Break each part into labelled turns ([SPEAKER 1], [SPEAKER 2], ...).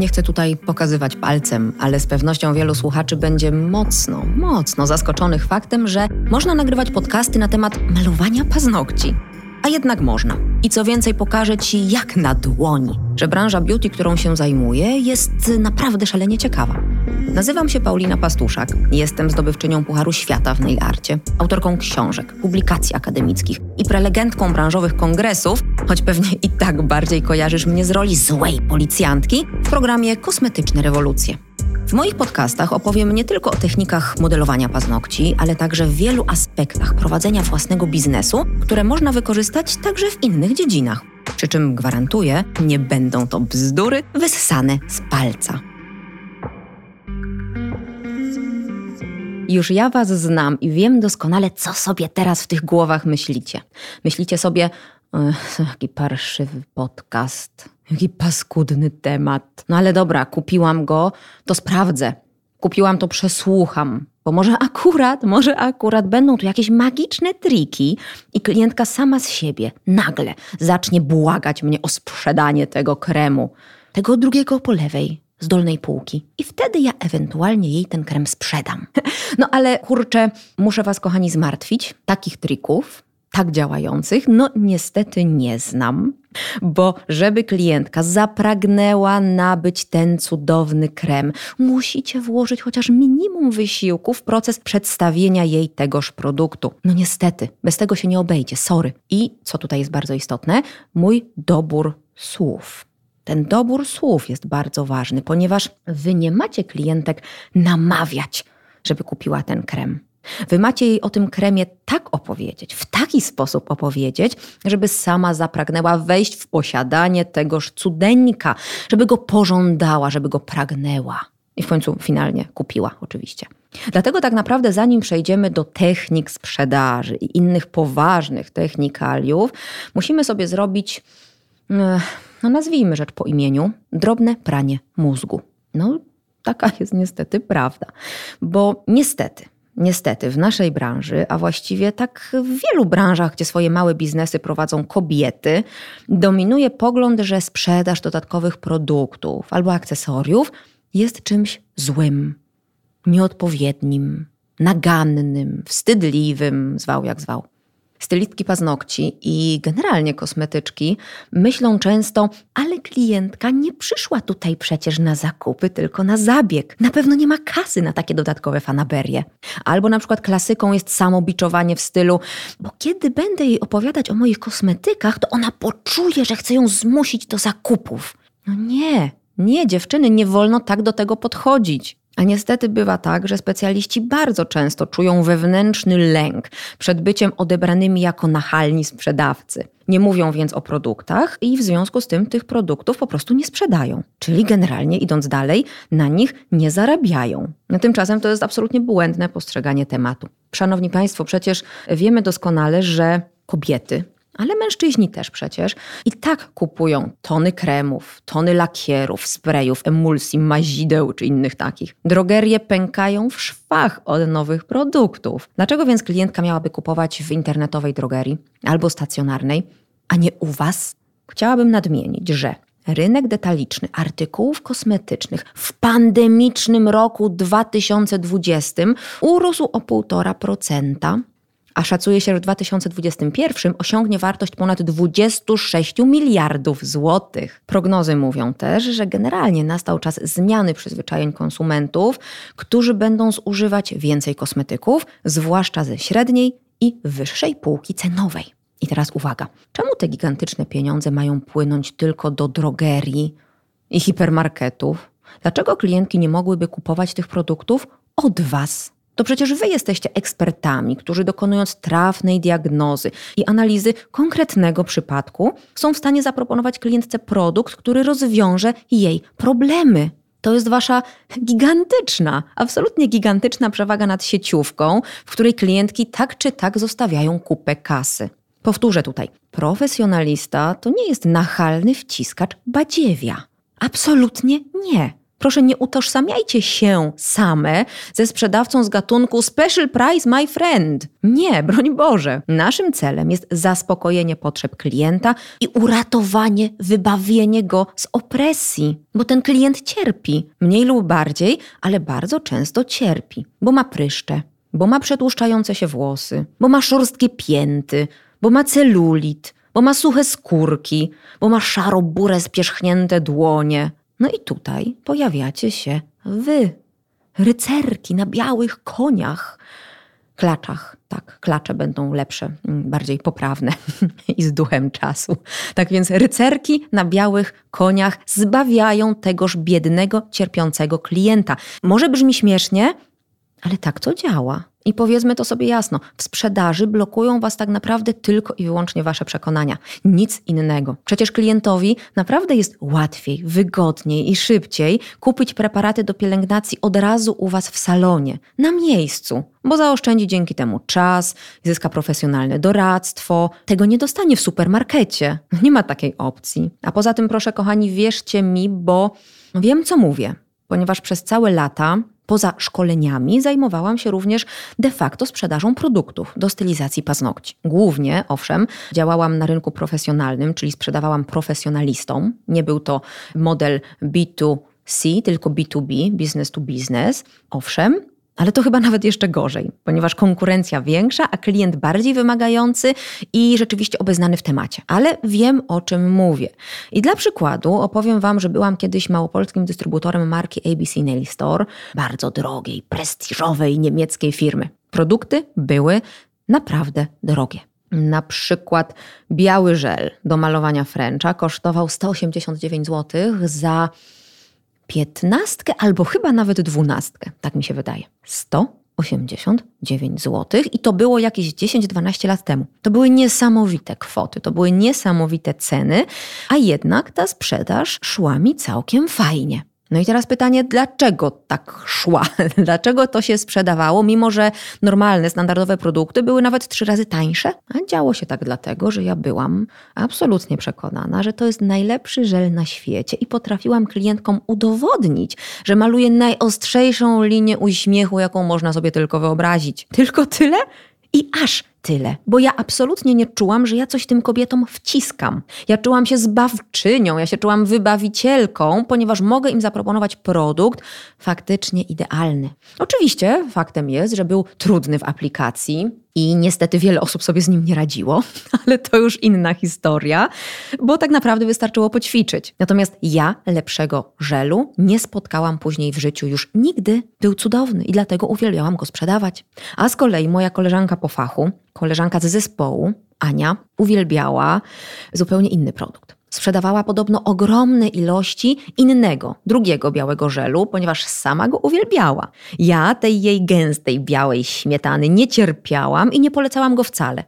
[SPEAKER 1] Nie chcę tutaj pokazywać palcem, ale z pewnością wielu słuchaczy będzie mocno, mocno zaskoczonych faktem, że można nagrywać podcasty na temat malowania paznokci. A jednak można. I co więcej, pokażę Ci jak na dłoni, że branża beauty, którą się zajmuję, jest naprawdę szalenie ciekawa. Nazywam się Paulina Pastuszak. Jestem zdobywczynią Pucharu Świata w nail arcie, autorką książek, publikacji akademickich i prelegentką branżowych kongresów, choć pewnie i tak bardziej kojarzysz mnie z roli złej policjantki w programie Kosmetyczne Rewolucje. W moich podcastach opowiem nie tylko o technikach modelowania paznokci, ale także w wielu aspektach prowadzenia własnego biznesu, które można wykorzystać także w innych dziedzinach. Przy czym gwarantuję, nie będą to bzdury wyssane z palca. Już ja Was znam i wiem doskonale, co sobie teraz w tych głowach myślicie. Myślicie sobie, jaki parszywy podcast, jaki paskudny temat. No ale dobra, kupiłam go, to sprawdzę. Kupiłam to, przesłucham. Bo może akurat, może akurat będą tu jakieś magiczne triki i klientka sama z siebie nagle zacznie błagać mnie o sprzedanie tego kremu, tego drugiego po lewej, z dolnej półki. I wtedy ja ewentualnie jej ten krem sprzedam. No ale kurczę, muszę Was, kochani, zmartwić. Takich trików, tak działających, no niestety nie znam. Bo żeby klientka zapragnęła nabyć ten cudowny krem, musicie włożyć chociaż minimum wysiłku w proces przedstawienia jej tegoż produktu. No niestety, bez tego się nie obejdzie, sorry. I co tutaj jest bardzo istotne, mój dobór słów. Ten dobór słów jest bardzo ważny, ponieważ wy nie macie klientek namawiać, żeby kupiła ten krem. Wy macie jej o tym kremie tak opowiedzieć, w taki sposób opowiedzieć, żeby sama zapragnęła wejść w posiadanie tegoż cudeńka, żeby go pożądała, żeby go pragnęła. I w końcu finalnie kupiła, oczywiście. Dlatego tak naprawdę, zanim przejdziemy do technik sprzedaży i innych poważnych technikaliów, musimy sobie zrobić no nazwijmy rzecz po imieniu, drobne pranie mózgu. No, taka jest niestety prawda. Bo niestety, niestety w naszej branży, a właściwie tak w wielu branżach, gdzie swoje małe biznesy prowadzą kobiety, dominuje pogląd, że sprzedaż dodatkowych produktów albo akcesoriów jest czymś złym, nieodpowiednim, nagannym, wstydliwym, zwał jak zwał stylistki paznokci i generalnie kosmetyczki myślą często, ale klientka nie przyszła tutaj przecież na zakupy, tylko na zabieg. Na pewno nie ma kasy na takie dodatkowe fanaberie. Albo na przykład klasyką jest samobiczowanie w stylu, bo kiedy będę jej opowiadać o moich kosmetykach, to ona poczuje, że chcę ją zmusić do zakupów. No nie, nie, dziewczyny, nie wolno tak do tego podchodzić. A niestety bywa tak, że specjaliści bardzo często czują wewnętrzny lęk przed byciem odebranymi jako nachalni sprzedawcy. Nie mówią więc o produktach i w związku z tym tych produktów po prostu nie sprzedają. Czyli generalnie idąc dalej, na nich nie zarabiają. No tymczasem to jest absolutnie błędne postrzeganie tematu. Szanowni Państwo, przecież wiemy doskonale, że kobiety ale mężczyźni też przecież i tak kupują tony kremów, tony lakierów, sprayów, emulsji, mazideł czy innych takich. Drogerie pękają w szwach od nowych produktów. Dlaczego więc klientka miałaby kupować w internetowej drogerii albo stacjonarnej, a nie u Was? Chciałabym nadmienić, że rynek detaliczny artykułów kosmetycznych w pandemicznym roku 2020 urósł o 1,5%, a szacuje się, że w 2021 osiągnie wartość ponad 26 miliardów złotych. Prognozy mówią też, że generalnie nastał czas zmiany przyzwyczajeń konsumentów, którzy będą zużywać więcej kosmetyków, zwłaszcza ze średniej i wyższej półki cenowej. I teraz uwaga, czemu te gigantyczne pieniądze mają płynąć tylko do drogerii i hipermarketów? Dlaczego klientki nie mogłyby kupować tych produktów od Was? To przecież wy jesteście ekspertami, którzy dokonując trafnej diagnozy i analizy konkretnego przypadku, są w stanie zaproponować klientce produkt, który rozwiąże jej problemy. To jest wasza gigantyczna, absolutnie gigantyczna przewaga nad sieciówką, w której klientki tak czy tak zostawiają kupę kasy. Powtórzę tutaj. Profesjonalista to nie jest nachalny wciskacz badziewia. Absolutnie nie. Proszę nie utożsamiajcie się same ze sprzedawcą z gatunku Special Price, my friend. Nie, broń Boże. Naszym celem jest zaspokojenie potrzeb klienta i uratowanie, wybawienie go z opresji, bo ten klient cierpi, mniej lub bardziej, ale bardzo często cierpi, bo ma pryszcze, bo ma przetłuszczające się włosy, bo ma szorstkie pięty, bo ma celulit, bo ma suche skórki, bo ma szaro-burę spierzchnięte dłonie. No i tutaj pojawiacie się wy, rycerki na białych koniach, klaczach. Tak, klacze będą lepsze, mm, bardziej poprawne i z duchem czasu. Tak więc rycerki na białych koniach zbawiają tegoż biednego, cierpiącego klienta. Może brzmi śmiesznie, ale tak to działa. I powiedzmy to sobie jasno, w sprzedaży blokują Was tak naprawdę tylko i wyłącznie Wasze przekonania, nic innego. Przecież klientowi naprawdę jest łatwiej, wygodniej i szybciej kupić preparaty do pielęgnacji od razu u Was w salonie, na miejscu, bo zaoszczędzi dzięki temu czas, zyska profesjonalne doradztwo. Tego nie dostanie w supermarkecie. Nie ma takiej opcji. A poza tym, proszę kochani, wierzcie mi, bo wiem, co mówię, ponieważ przez całe lata Poza szkoleniami zajmowałam się również de facto sprzedażą produktów do stylizacji paznokci. Głównie, owszem, działałam na rynku profesjonalnym, czyli sprzedawałam profesjonalistom. Nie był to model B2C, tylko B2B, business to business. Owszem, ale to chyba nawet jeszcze gorzej, ponieważ konkurencja większa, a klient bardziej wymagający i rzeczywiście obeznany w temacie. Ale wiem o czym mówię. I dla przykładu opowiem Wam, że byłam kiedyś małopolskim dystrybutorem marki ABC Nail Store, bardzo drogiej, prestiżowej niemieckiej firmy. Produkty były naprawdę drogie. Na przykład biały żel do malowania Frencha kosztował 189 zł za piętnastkę albo chyba nawet dwunastkę, tak mi się wydaje. 189 zł i to było jakieś 10-12 lat temu. To były niesamowite kwoty, to były niesamowite ceny, a jednak ta sprzedaż szła mi całkiem fajnie. No i teraz pytanie, dlaczego tak szła? Dlaczego to się sprzedawało, mimo że normalne, standardowe produkty były nawet trzy razy tańsze? A działo się tak dlatego, że ja byłam absolutnie przekonana, że to jest najlepszy żel na świecie i potrafiłam klientkom udowodnić, że maluję najostrzejszą linię uśmiechu, jaką można sobie tylko wyobrazić. Tylko tyle? I aż tyle, bo ja absolutnie nie czułam, że ja coś tym kobietom wciskam. Ja czułam się zbawczynią, ja się czułam wybawicielką, ponieważ mogę im zaproponować produkt faktycznie idealny. Oczywiście faktem jest, że był trudny w aplikacji, i niestety wiele osób sobie z nim nie radziło, ale to już inna historia, bo tak naprawdę wystarczyło poćwiczyć. Natomiast ja lepszego żelu nie spotkałam później w życiu już nigdy. Był cudowny i dlatego uwielbiałam go sprzedawać. A z kolei moja koleżanka po fachu, koleżanka z zespołu, Ania, uwielbiała zupełnie inny produkt sprzedawała podobno ogromne ilości innego, drugiego białego żelu, ponieważ sama go uwielbiała. Ja tej jej gęstej białej śmietany nie cierpiałam i nie polecałam go wcale.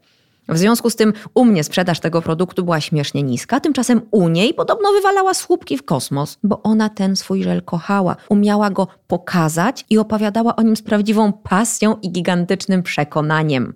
[SPEAKER 1] W związku z tym u mnie sprzedaż tego produktu była śmiesznie niska, tymczasem u niej podobno wywalała słupki w kosmos, bo ona ten swój żel kochała, umiała go pokazać i opowiadała o nim z prawdziwą pasją i gigantycznym przekonaniem.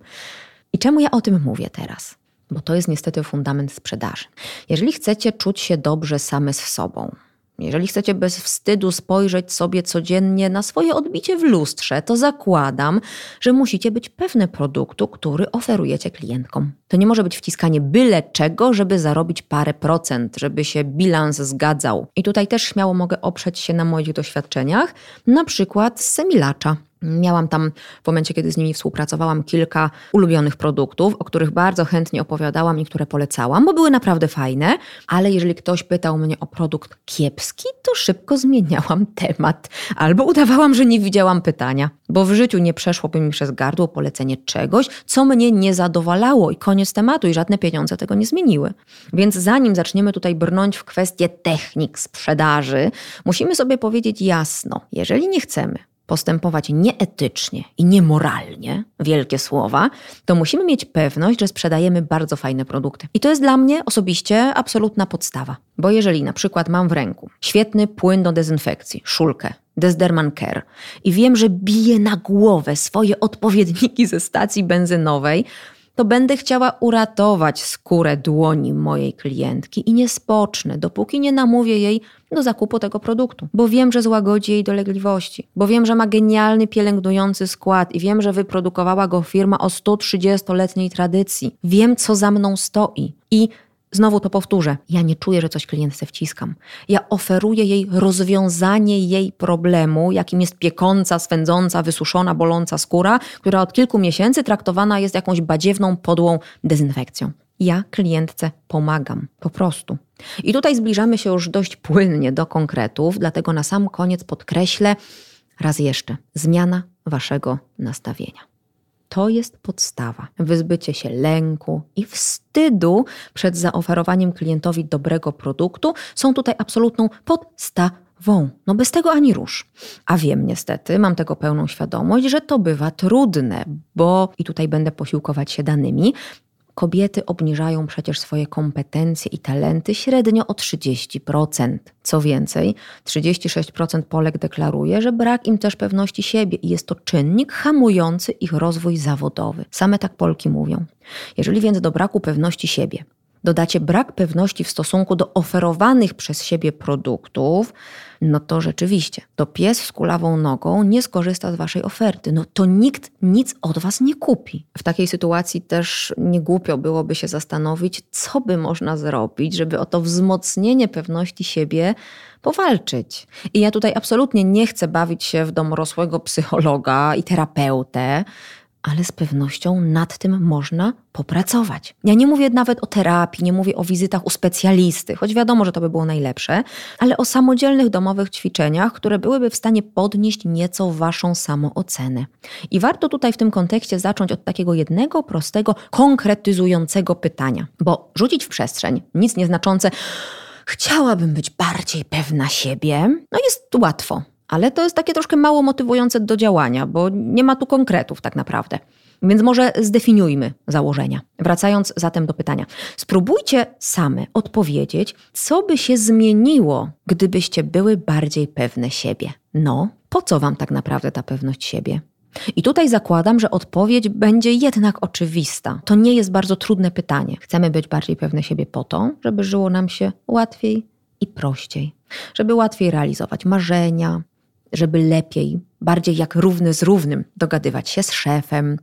[SPEAKER 1] I czemu ja o tym mówię teraz? Bo to jest niestety fundament sprzedaży. Jeżeli chcecie czuć się dobrze same z sobą, jeżeli chcecie bez wstydu spojrzeć sobie codziennie na swoje odbicie w lustrze, to zakładam, że musicie być pewne produktu, który oferujecie klientkom. To nie może być wciskanie byle czego, żeby zarobić parę procent, żeby się bilans zgadzał. I tutaj też śmiało mogę oprzeć się na moich doświadczeniach, na przykład z Semilacza. Miałam tam w momencie, kiedy z nimi współpracowałam, kilka ulubionych produktów, o których bardzo chętnie opowiadałam i które polecałam, bo były naprawdę fajne, ale jeżeli ktoś pytał mnie o produkt kiepski, to szybko zmieniałam temat albo udawałam, że nie widziałam pytania, bo w życiu nie przeszłoby mi przez gardło polecenie czegoś, co mnie nie zadowalało i koniec tematu i żadne pieniądze tego nie zmieniły. Więc zanim zaczniemy tutaj brnąć w kwestię technik sprzedaży, musimy sobie powiedzieć jasno, jeżeli nie chcemy postępować nieetycznie i niemoralnie, wielkie słowa, to musimy mieć pewność, że sprzedajemy bardzo fajne produkty. I to jest dla mnie osobiście absolutna podstawa. Bo jeżeli na przykład mam w ręku świetny płyn do dezynfekcji, szulkę, Desderman Care i wiem, że bije na głowę swoje odpowiedniki ze stacji benzynowej, to będę chciała uratować skórę dłoni mojej klientki i nie spocznę, dopóki nie namówię jej do zakupu tego produktu, bo wiem, że złagodzi jej dolegliwości, bo wiem, że ma genialny pielęgnujący skład i wiem, że wyprodukowała go firma o 130-letniej tradycji. Wiem, co za mną stoi. I Znowu to powtórzę. Ja nie czuję, że coś klientce wciskam. Ja oferuję jej rozwiązanie jej problemu, jakim jest piekąca, swędząca, wysuszona, boląca skóra, która od kilku miesięcy traktowana jest jakąś badziewną, podłą dezynfekcją. Ja klientce pomagam, po prostu. I tutaj zbliżamy się już dość płynnie do konkretów, dlatego na sam koniec podkreślę raz jeszcze zmiana waszego nastawienia. To jest podstawa. Wyzbycie się lęku i wstydu przed zaoferowaniem klientowi dobrego produktu są tutaj absolutną podstawą. No bez tego ani rusz. A wiem niestety, mam tego pełną świadomość, że to bywa trudne, bo i tutaj będę posiłkować się danymi. Kobiety obniżają przecież swoje kompetencje i talenty średnio o 30%. Co więcej, 36% Polek deklaruje, że brak im też pewności siebie i jest to czynnik hamujący ich rozwój zawodowy. Same tak Polki mówią. Jeżeli więc do braku pewności siebie dodacie brak pewności w stosunku do oferowanych przez siebie produktów, no to rzeczywiście, to pies z kulawą nogą nie skorzysta z waszej oferty. No to nikt nic od was nie kupi. W takiej sytuacji też nie głupio byłoby się zastanowić, co by można zrobić, żeby o to wzmocnienie pewności siebie powalczyć. I ja tutaj absolutnie nie chcę bawić się w domorosłego psychologa i terapeutę, ale z pewnością nad tym można popracować. Ja nie mówię nawet o terapii, nie mówię o wizytach u specjalisty, choć wiadomo, że to by było najlepsze, ale o samodzielnych domowych ćwiczeniach, które byłyby w stanie podnieść nieco waszą samoocenę. I warto tutaj w tym kontekście zacząć od takiego jednego, prostego, konkretyzującego pytania, bo rzucić w przestrzeń nic nieznaczące chciałabym być bardziej pewna siebie, no jest łatwo. Ale to jest takie troszkę mało motywujące do działania, bo nie ma tu konkretów tak naprawdę. Więc może zdefiniujmy założenia. Wracając zatem do pytania. Spróbujcie same odpowiedzieć, co by się zmieniło, gdybyście były bardziej pewne siebie. No, po co wam tak naprawdę ta pewność siebie? I tutaj zakładam, że odpowiedź będzie jednak oczywista. To nie jest bardzo trudne pytanie. Chcemy być bardziej pewne siebie po to, żeby żyło nam się łatwiej i prościej, żeby łatwiej realizować marzenia, żeby lepiej, bardziej jak równy z równym dogadywać się z szefem,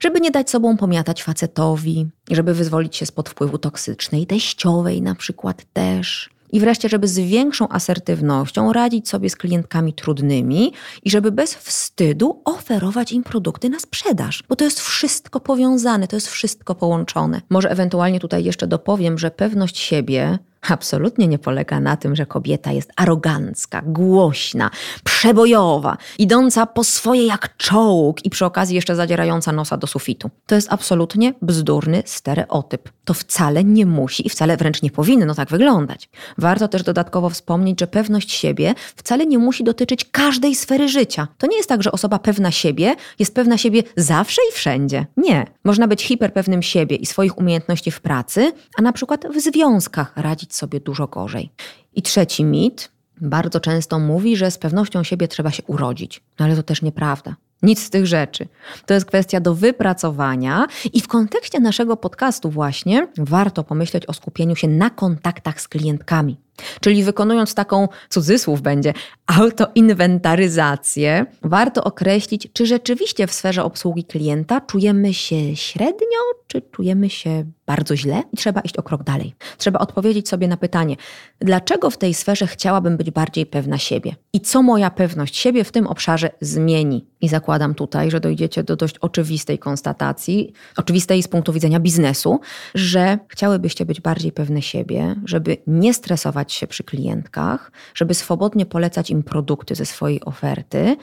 [SPEAKER 1] żeby nie dać sobą pomiatać facetowi, żeby wyzwolić się spod wpływu toksycznej, teściowej na przykład też. I wreszcie, żeby z większą asertywnością radzić sobie z klientkami trudnymi i żeby bez wstydu oferować im produkty na sprzedaż, bo to jest wszystko powiązane, to jest wszystko połączone. Może ewentualnie tutaj jeszcze dopowiem, że pewność siebie absolutnie nie polega na tym, że kobieta jest arogancka, głośna, przebojowa, idąca po swoje jak czołg i przy okazji jeszcze zadzierająca nosa do sufitu. To jest absolutnie bzdurny stereotyp. To wcale nie musi i wcale wręcz nie powinno tak wyglądać. Warto też dodatkowo wspomnieć, że pewność siebie wcale nie musi dotyczyć każdej sfery życia. To nie jest tak, że osoba pewna siebie jest pewna siebie zawsze i wszędzie. Nie. Można być hiperpewnym siebie i swoich umiejętności w pracy, a na przykład w związkach radzić sobie dużo gorzej. I trzeci mit bardzo często mówi, że z pewnością siebie trzeba się urodzić. No ale to też nieprawda. Nic z tych rzeczy. To jest kwestia do wypracowania i w kontekście naszego podcastu właśnie warto pomyśleć o skupieniu się na kontaktach z klientkami. Czyli wykonując taką, cudzysłów będzie, autoinwentaryzację, warto określić, czy rzeczywiście w sferze obsługi klienta czujemy się średnio, czy czujemy się bardzo źle i trzeba iść o krok dalej. Trzeba odpowiedzieć sobie na pytanie, dlaczego w tej sferze chciałabym być bardziej pewna siebie i co moja pewność siebie w tym obszarze zmieni. I zakładam tutaj, że dojdziecie do dość oczywistej konstatacji, oczywistej z punktu widzenia biznesu, że chciałybyście być bardziej pewne siebie, żeby nie stresować się przy klientkach, żeby swobodnie polecać im produkty ze swojej oferty,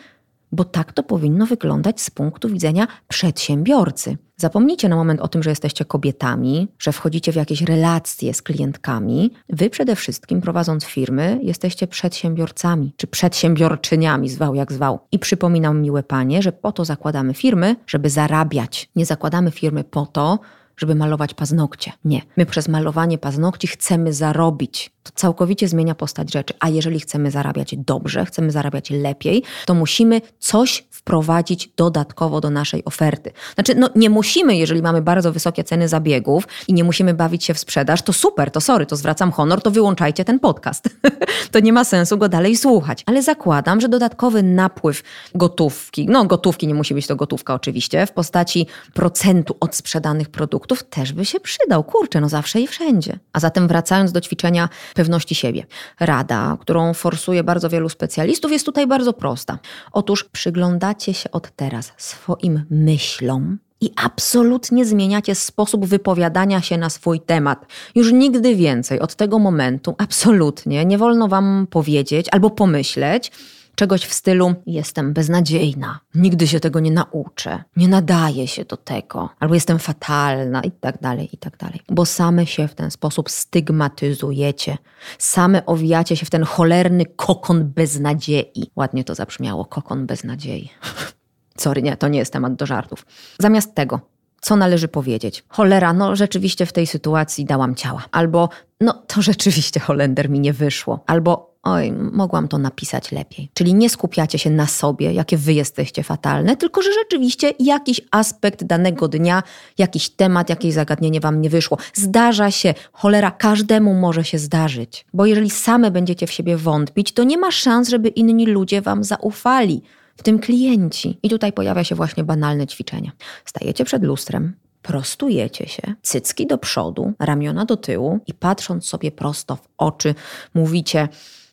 [SPEAKER 1] bo tak to powinno wyglądać z punktu widzenia przedsiębiorcy. Zapomnijcie na moment o tym, że jesteście kobietami, że wchodzicie w jakieś relacje z klientkami. Wy przede wszystkim, prowadząc firmy, jesteście przedsiębiorcami czy przedsiębiorczyniami, zwał jak zwał. I przypominam, miłe panie, że po to zakładamy firmy, żeby zarabiać. Nie zakładamy firmy po to, żeby malować paznokcie. Nie. My przez malowanie paznokci chcemy zarobić. To całkowicie zmienia postać rzeczy. A jeżeli chcemy zarabiać dobrze, chcemy zarabiać lepiej, to musimy coś wprowadzić dodatkowo do naszej oferty. Znaczy, no nie musimy, jeżeli mamy bardzo wysokie ceny zabiegów i nie musimy bawić się w sprzedaż, to super, to sorry, to zwracam honor, to wyłączajcie ten podcast. to nie ma sensu go dalej słuchać. Ale zakładam, że dodatkowy napływ gotówki, no gotówki nie musi być to gotówka oczywiście, w postaci procentu od sprzedanych produktów też by się przydał. Kurczę, no zawsze i wszędzie. A zatem wracając do ćwiczenia pewności siebie. Rada, którą forsuje bardzo wielu specjalistów, jest tutaj bardzo prosta. Otóż przyglądacie się od teraz swoim myślom, i absolutnie zmieniacie sposób wypowiadania się na swój temat. Już nigdy więcej od tego momentu absolutnie nie wolno wam powiedzieć albo pomyśleć, czegoś w stylu jestem beznadziejna, nigdy się tego nie nauczę, nie nadaję się do tego, albo jestem fatalna i tak dalej, i tak dalej. Bo same się w ten sposób stygmatyzujecie, same owijacie się w ten cholerny kokon beznadziei. Ładnie to zabrzmiało, kokon beznadziei. Sorry, nie, to nie jest temat do żartów. Zamiast tego, co należy powiedzieć? Cholera, no rzeczywiście w tej sytuacji dałam ciała. Albo, no to rzeczywiście Holender mi nie wyszło. Albo, oj, mogłam to napisać lepiej. Czyli nie skupiacie się na sobie, jakie wy jesteście fatalne, tylko że rzeczywiście jakiś aspekt danego dnia, jakiś temat, jakieś zagadnienie wam nie wyszło. Zdarza się, cholera, każdemu może się zdarzyć. Bo jeżeli same będziecie w siebie wątpić, to nie ma szans, żeby inni ludzie wam zaufali w tym klienci. I tutaj pojawia się właśnie banalne ćwiczenie. Stajecie przed lustrem, prostujecie się, cycki do przodu, ramiona do tyłu i patrząc sobie prosto w oczy, mówicie: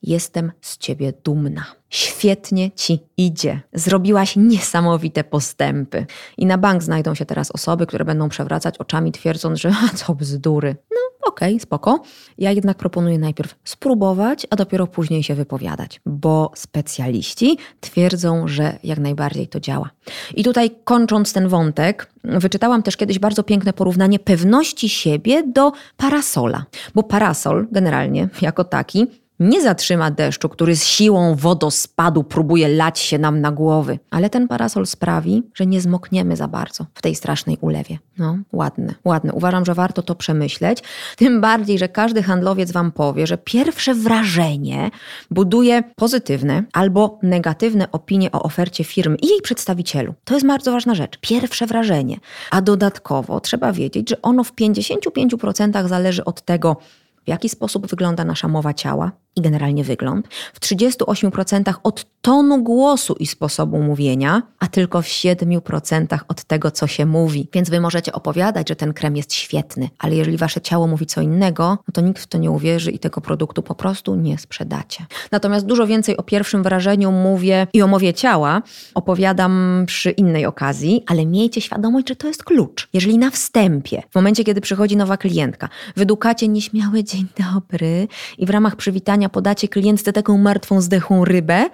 [SPEAKER 1] Jestem z ciebie dumna. Świetnie ci idzie. Zrobiłaś niesamowite postępy. I na bank znajdą się teraz osoby, które będą przewracać oczami, twierdząc, że co bzdury. No okej, okay, spoko. Ja jednak proponuję najpierw spróbować, a dopiero później się wypowiadać, bo specjaliści twierdzą, że jak najbardziej to działa. I tutaj kończąc ten wątek, wyczytałam też kiedyś bardzo piękne porównanie pewności siebie do parasola, bo parasol generalnie jako taki nie zatrzyma deszczu, który z siłą wodospadu próbuje lać się nam na głowy, ale ten parasol sprawi, że nie zmokniemy za bardzo w tej strasznej ulewie. No, ładne, ładne. Uważam, że warto to przemyśleć. Tym bardziej, że każdy handlowiec Wam powie, że pierwsze wrażenie buduje pozytywne albo negatywne opinie o ofercie firmy i jej przedstawicielu. To jest bardzo ważna rzecz. Pierwsze wrażenie. A dodatkowo trzeba wiedzieć, że ono w 55% zależy od tego, w jaki sposób wygląda nasza mowa ciała i generalnie wygląd, w 38% od tonu głosu i sposobu mówienia, a tylko w 7% od tego, co się mówi. Więc wy możecie opowiadać, że ten krem jest świetny, ale jeżeli wasze ciało mówi co innego, no to nikt w to nie uwierzy i tego produktu po prostu nie sprzedacie. Natomiast dużo więcej o pierwszym wrażeniu mówię i o mowie ciała opowiadam przy innej okazji, ale miejcie świadomość, że to jest klucz. Jeżeli na wstępie, w momencie, kiedy przychodzi nowa klientka, wydukacie nieśmiały dzień dobry i w ramach przywitania podacie klientce taką martwą, zdechłą rybę,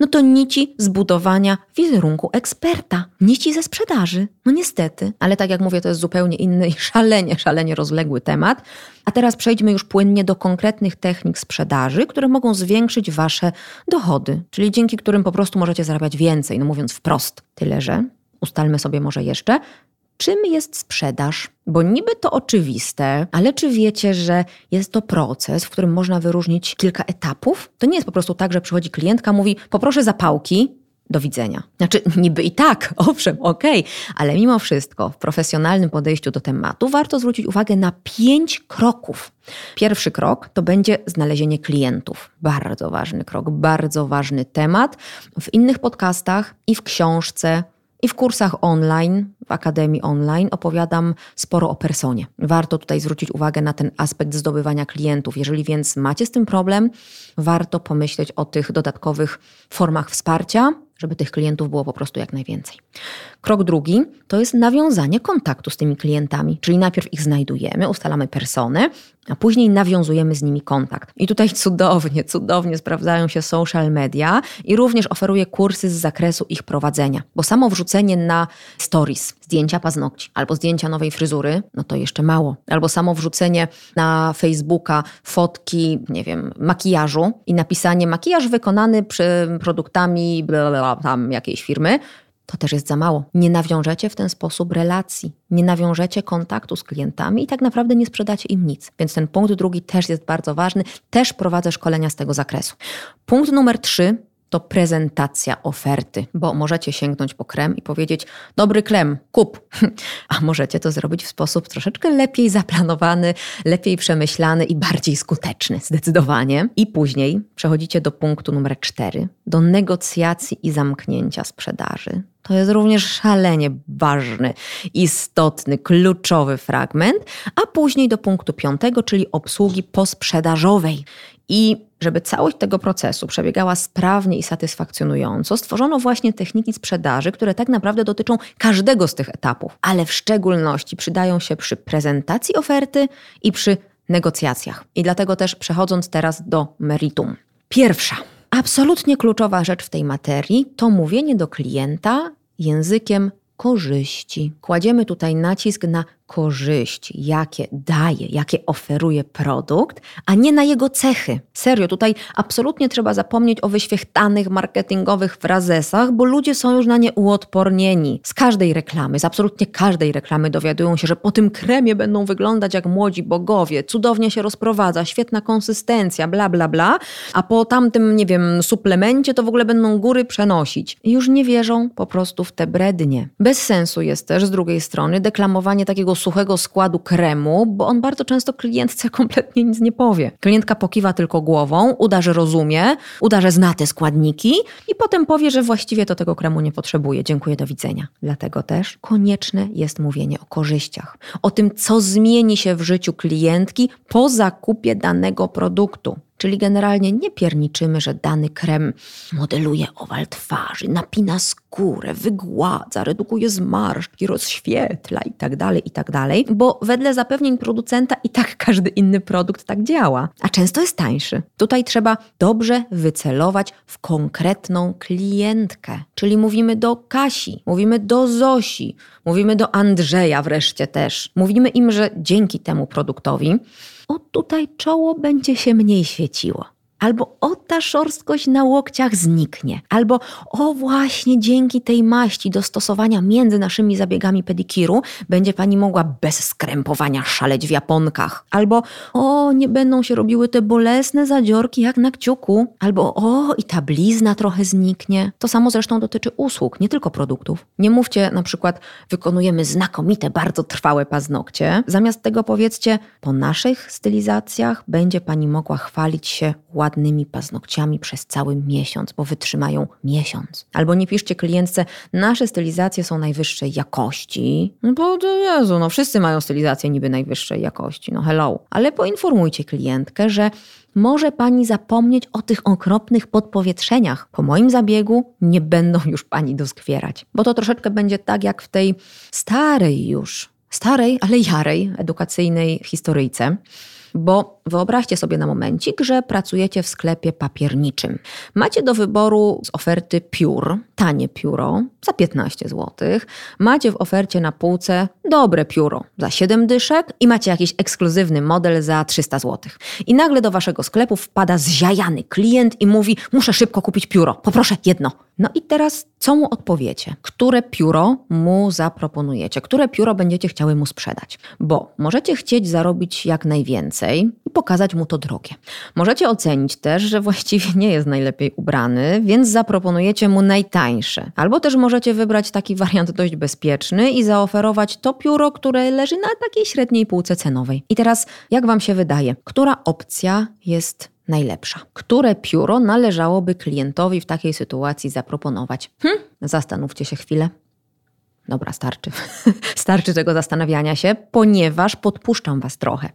[SPEAKER 1] no to nici zbudowania wizerunku eksperta, nici ze sprzedaży. No niestety, ale tak jak mówię, to jest zupełnie inny i szalenie, szalenie rozległy temat. A teraz przejdźmy już płynnie do konkretnych technik sprzedaży, które mogą zwiększyć wasze dochody, czyli dzięki którym po prostu możecie zarabiać więcej, no mówiąc wprost. Tyle, że ustalmy sobie może jeszcze, czym jest sprzedaż? Bo niby to oczywiste, ale czy wiecie, że jest to proces, w którym można wyróżnić kilka etapów? To nie jest po prostu tak, że przychodzi klientka, mówi: Poproszę zapałki, do widzenia. Znaczy, niby i tak, owszem, okej, okay, ale mimo wszystko w profesjonalnym podejściu do tematu warto zwrócić uwagę na pięć kroków. Pierwszy krok to będzie znalezienie klientów. Bardzo ważny krok, bardzo ważny temat. W innych podcastach i w książce i w kursach online, w Akademii Online opowiadam sporo o personie. Warto tutaj zwrócić uwagę na ten aspekt zdobywania klientów. Jeżeli więc macie z tym problem, warto pomyśleć o tych dodatkowych formach wsparcia, żeby tych klientów było po prostu jak najwięcej. Krok drugi to jest nawiązanie kontaktu z tymi klientami, czyli najpierw ich znajdujemy, ustalamy personę, a później nawiązujemy z nimi kontakt. I tutaj cudownie, cudownie sprawdzają się social media i również oferuję kursy z zakresu ich prowadzenia, bo samo wrzucenie na stories zdjęcia paznokci albo zdjęcia nowej fryzury, no to jeszcze mało. Albo samo wrzucenie na Facebooka fotki, nie wiem, makijażu i napisanie makijaż wykonany przy produktami bla, bla, tam jakiejś firmy, To też jest za mało. Nie nawiążecie w ten sposób relacji, nie nawiążecie kontaktu z klientami i tak naprawdę nie sprzedacie im nic. Więc ten punkt drugi też jest bardzo ważny. Też prowadzę szkolenia z tego zakresu. Punkt numer trzy to prezentacja oferty, bo możecie sięgnąć po krem i powiedzieć: Dobry krem, kup. A możecie to zrobić w sposób troszeczkę lepiej zaplanowany, lepiej przemyślany i bardziej skuteczny, zdecydowanie. I później przechodzicie do punktu numer cztery, do negocjacji i zamknięcia sprzedaży. To jest również szalenie ważny, istotny, kluczowy fragment, a później do punktu piątego, czyli obsługi posprzedażowej. I żeby całość tego procesu przebiegała sprawnie i satysfakcjonująco, stworzono właśnie techniki sprzedaży, które tak naprawdę dotyczą każdego z tych etapów, ale w szczególności przydają się przy prezentacji oferty i przy negocjacjach. I dlatego też przechodząc teraz do meritum. Pierwsza, absolutnie kluczowa rzecz w tej materii to mówienie do klienta językiem korzyści. Kładziemy tutaj nacisk na korzyści, jakie daje, jakie oferuje produkt, a nie na jego cechy. Serio, tutaj absolutnie trzeba zapomnieć o wyświechtanych marketingowych frazesach, bo ludzie są już na nie uodpornieni. Z każdej reklamy, z absolutnie każdej reklamy dowiadują się, że po tym kremie będą wyglądać jak młodzi bogowie, cudownie się rozprowadza, świetna konsystencja, bla bla bla, a po tamtym, nie wiem, suplemencie to w ogóle będą góry przenosić. I już nie wierzą po prostu w te brednie. Bez sensu jest też z drugiej strony deklamowanie takiego suchego składu kremu, bo on bardzo często klientce kompletnie nic nie powie. Klientka pokiwa tylko głową, uda, że rozumie, uda, że zna te składniki i potem powie, że właściwie to tego kremu nie potrzebuje. Dziękuję, do widzenia. Dlatego też konieczne jest mówienie o korzyściach, o tym, co zmieni się w życiu klientki po zakupie danego produktu. Czyli generalnie nie pierniczymy, że dany krem modeluje owal twarzy, napina skórę, wygładza, redukuje zmarszczki, rozświetla itd., tak itd., tak bo wedle zapewnień producenta i tak każdy inny produkt tak działa, a często jest tańszy. Tutaj trzeba dobrze wycelować w konkretną klientkę, czyli mówimy do Kasi, mówimy do Zosi, mówimy do Andrzeja wreszcie też. Mówimy im, że dzięki temu produktowi o tutaj czoło będzie się mniej świeciło albo o ta szorstkość na łokciach zniknie, albo o właśnie dzięki tej maści do stosowania między naszymi zabiegami pedikiru będzie pani mogła bez skrępowania szaleć w japonkach, albo o nie będą się robiły te bolesne zadziorki jak na kciuku, albo o i ta blizna trochę zniknie. To samo zresztą dotyczy usług, nie tylko produktów. Nie mówcie na przykład wykonujemy znakomite, bardzo trwałe paznokcie. Zamiast tego powiedzcie po naszych stylizacjach będzie pani mogła chwalić się ładnie ładnymi paznokciami przez cały miesiąc, bo wytrzymają miesiąc. Albo nie piszcie klientce, nasze stylizacje są najwyższej jakości. No bo Jezu, no wszyscy mają stylizację niby najwyższej jakości, no hello. Ale poinformujcie klientkę, że może pani zapomnieć o tych okropnych podpowietrzeniach. Po moim zabiegu nie będą już pani doskwierać. Bo to troszeczkę będzie tak jak w tej starej już, starej, ale jarej edukacyjnej historyjce. Bo wyobraźcie sobie na momencik, że pracujecie w sklepie papierniczym. Macie do wyboru z oferty piór, tanie pióro za 15 zł. Macie w ofercie na półce dobre pióro za 7 dyszek i macie jakiś ekskluzywny model za 300 zł. I nagle do waszego sklepu wpada zziajany klient i mówi: Muszę szybko kupić pióro, poproszę jedno. No i teraz co mu odpowiecie? Które pióro mu zaproponujecie? Które pióro będziecie chciały mu sprzedać? Bo możecie chcieć zarobić jak najwięcej i pokazać mu to drogie. Możecie ocenić też, że właściwie nie jest najlepiej ubrany, więc zaproponujecie mu najtańsze. Albo też możecie wybrać taki wariant dość bezpieczny i zaoferować to pióro, które leży na takiej średniej półce cenowej. I teraz, jak Wam się wydaje, która opcja jest najlepsza. Które pióro należałoby klientowi w takiej sytuacji zaproponować? Hm? Zastanówcie się chwilę. Dobra, starczy. starczy tego zastanawiania się, ponieważ podpuszczam Was trochę.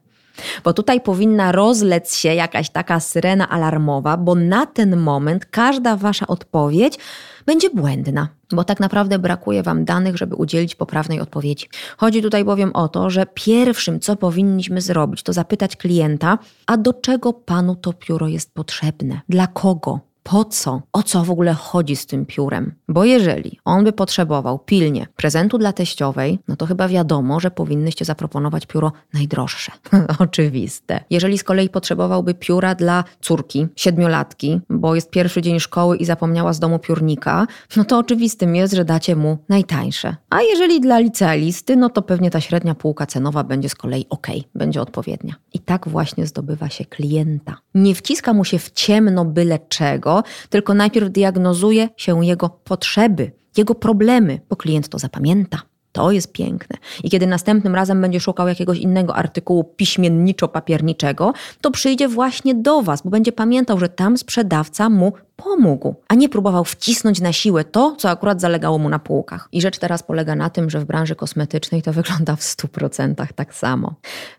[SPEAKER 1] Bo tutaj powinna rozlec się jakaś taka syrena alarmowa, bo na ten moment każda Wasza odpowiedź będzie błędna, bo tak naprawdę brakuje Wam danych, żeby udzielić poprawnej odpowiedzi. Chodzi tutaj bowiem o to, że pierwszym, co powinniśmy zrobić, to zapytać klienta, a do czego Panu to pióro jest potrzebne? Dla kogo? Po co, o co w ogóle chodzi z tym piórem. Bo jeżeli on by potrzebował pilnie prezentu dla teściowej, no to chyba wiadomo, że powinnyście zaproponować pióro najdroższe. Oczywiste. Jeżeli z kolei potrzebowałby pióra dla córki, siedmiolatki, bo jest pierwszy dzień szkoły i zapomniała z domu piórnika, no to oczywistym jest, że dacie mu najtańsze. A jeżeli dla licealisty, no to pewnie ta średnia półka cenowa będzie z kolei ok, będzie odpowiednia. I tak właśnie zdobywa się klienta. Nie wciska mu się w ciemno byle czego, tylko najpierw diagnozuje się jego potrzeby, jego problemy, bo klient to zapamięta. To jest piękne. I kiedy następnym razem będzie szukał jakiegoś innego artykułu piśmienniczo-papierniczego, to przyjdzie właśnie do Was, bo będzie pamiętał, że tam sprzedawca mu pomógł, a nie próbował wcisnąć na siłę to, co akurat zalegało mu na półkach. I rzecz teraz polega na tym, że w branży kosmetycznej to wygląda w 100% tak samo.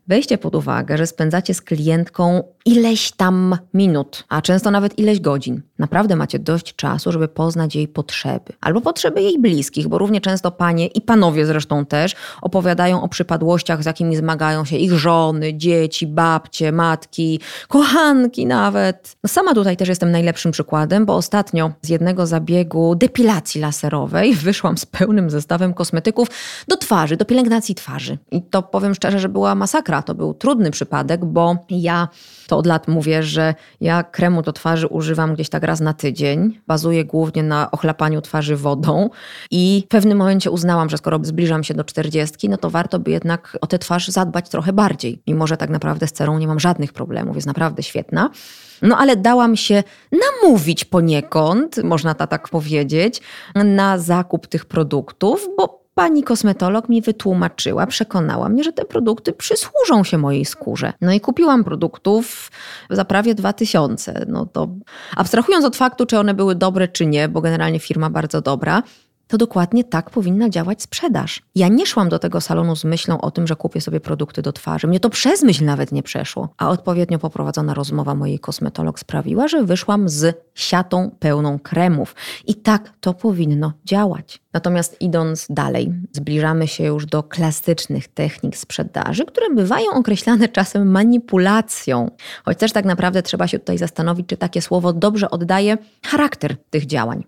[SPEAKER 1] Weźcie pod uwagę, że spędzacie z klientką ileś tam minut, a często nawet ileś godzin. Naprawdę macie dość czasu, żeby poznać jej potrzeby, albo potrzeby jej bliskich, bo równie często panie i panowie zresztą też opowiadają o przypadłościach, z jakimi zmagają się ich żony, dzieci, babcie, matki, kochanki nawet. No sama tutaj też jestem najlepszym przykładem przykładem, bo ostatnio z jednego zabiegu depilacji laserowej wyszłam z pełnym zestawem kosmetyków do twarzy, do pielęgnacji twarzy. I to powiem szczerze, że była masakra. To był trudny przypadek, bo ja to od lat mówię, że ja kremu do twarzy używam gdzieś tak raz na tydzień. Bazuję głównie na ochlapaniu twarzy wodą i w pewnym momencie uznałam, że skoro zbliżam się do czterdziestki, no to warto by jednak o tę twarz zadbać trochę bardziej. Mimo, że tak naprawdę z cerą nie mam żadnych problemów, jest naprawdę świetna. No ale dałam się namówić poniekąd, można to tak powiedzieć, na zakup tych produktów, bo pani kosmetolog mi wytłumaczyła, przekonała mnie, że te produkty przysłużą się mojej skórze. No i kupiłam produktów za prawie 2000. No to abstrahując od faktu, czy one były dobre, czy nie, bo generalnie firma bardzo dobra, to dokładnie tak powinna działać sprzedaż. Ja nie szłam do tego salonu z myślą o tym, że kupię sobie produkty do twarzy. Mnie to przez myśl nawet nie przeszło. A odpowiednio poprowadzona rozmowa mojej kosmetolog sprawiła, że wyszłam z siatą pełną kremów. I tak to powinno działać. Natomiast idąc dalej, zbliżamy się już do klasycznych technik sprzedaży, które bywają określane czasem manipulacją. Choć też tak naprawdę trzeba się tutaj zastanowić, czy takie słowo dobrze oddaje charakter tych działań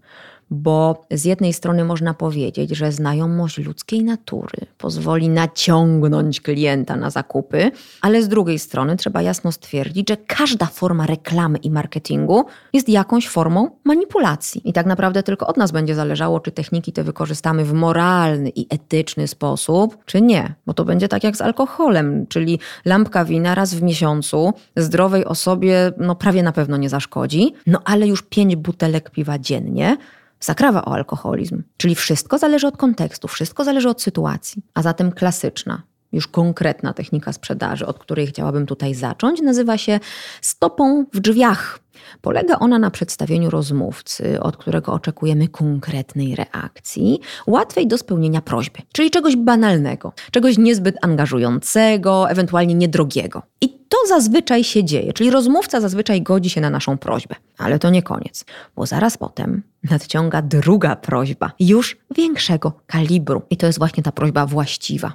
[SPEAKER 1] bo z jednej strony można powiedzieć, że znajomość ludzkiej natury pozwoli naciągnąć klienta na zakupy, ale z drugiej strony trzeba jasno stwierdzić, że każda forma reklamy i marketingu jest jakąś formą manipulacji. I tak naprawdę tylko od nas będzie zależało, czy techniki te wykorzystamy w moralny i etyczny sposób, czy nie. Bo to będzie tak jak z alkoholem, czyli lampka wina raz w miesiącu zdrowej osobie no prawie na pewno nie zaszkodzi, no ale już pięć butelek piwa dziennie zakrawa o alkoholizm. Czyli wszystko zależy od kontekstu, wszystko zależy od sytuacji. A zatem klasyczna, już konkretna technika sprzedaży, od której chciałabym tutaj zacząć, nazywa się stopą w drzwiach. Polega ona na przedstawieniu rozmówcy, od którego oczekujemy konkretnej reakcji, łatwej do spełnienia prośby, czyli czegoś banalnego, czegoś niezbyt angażującego, ewentualnie niedrogiego. I to zazwyczaj się dzieje, czyli rozmówca zazwyczaj godzi się na naszą prośbę. Ale to nie koniec, bo zaraz potem nadciąga druga prośba, już większego kalibru. I to jest właśnie ta prośba właściwa.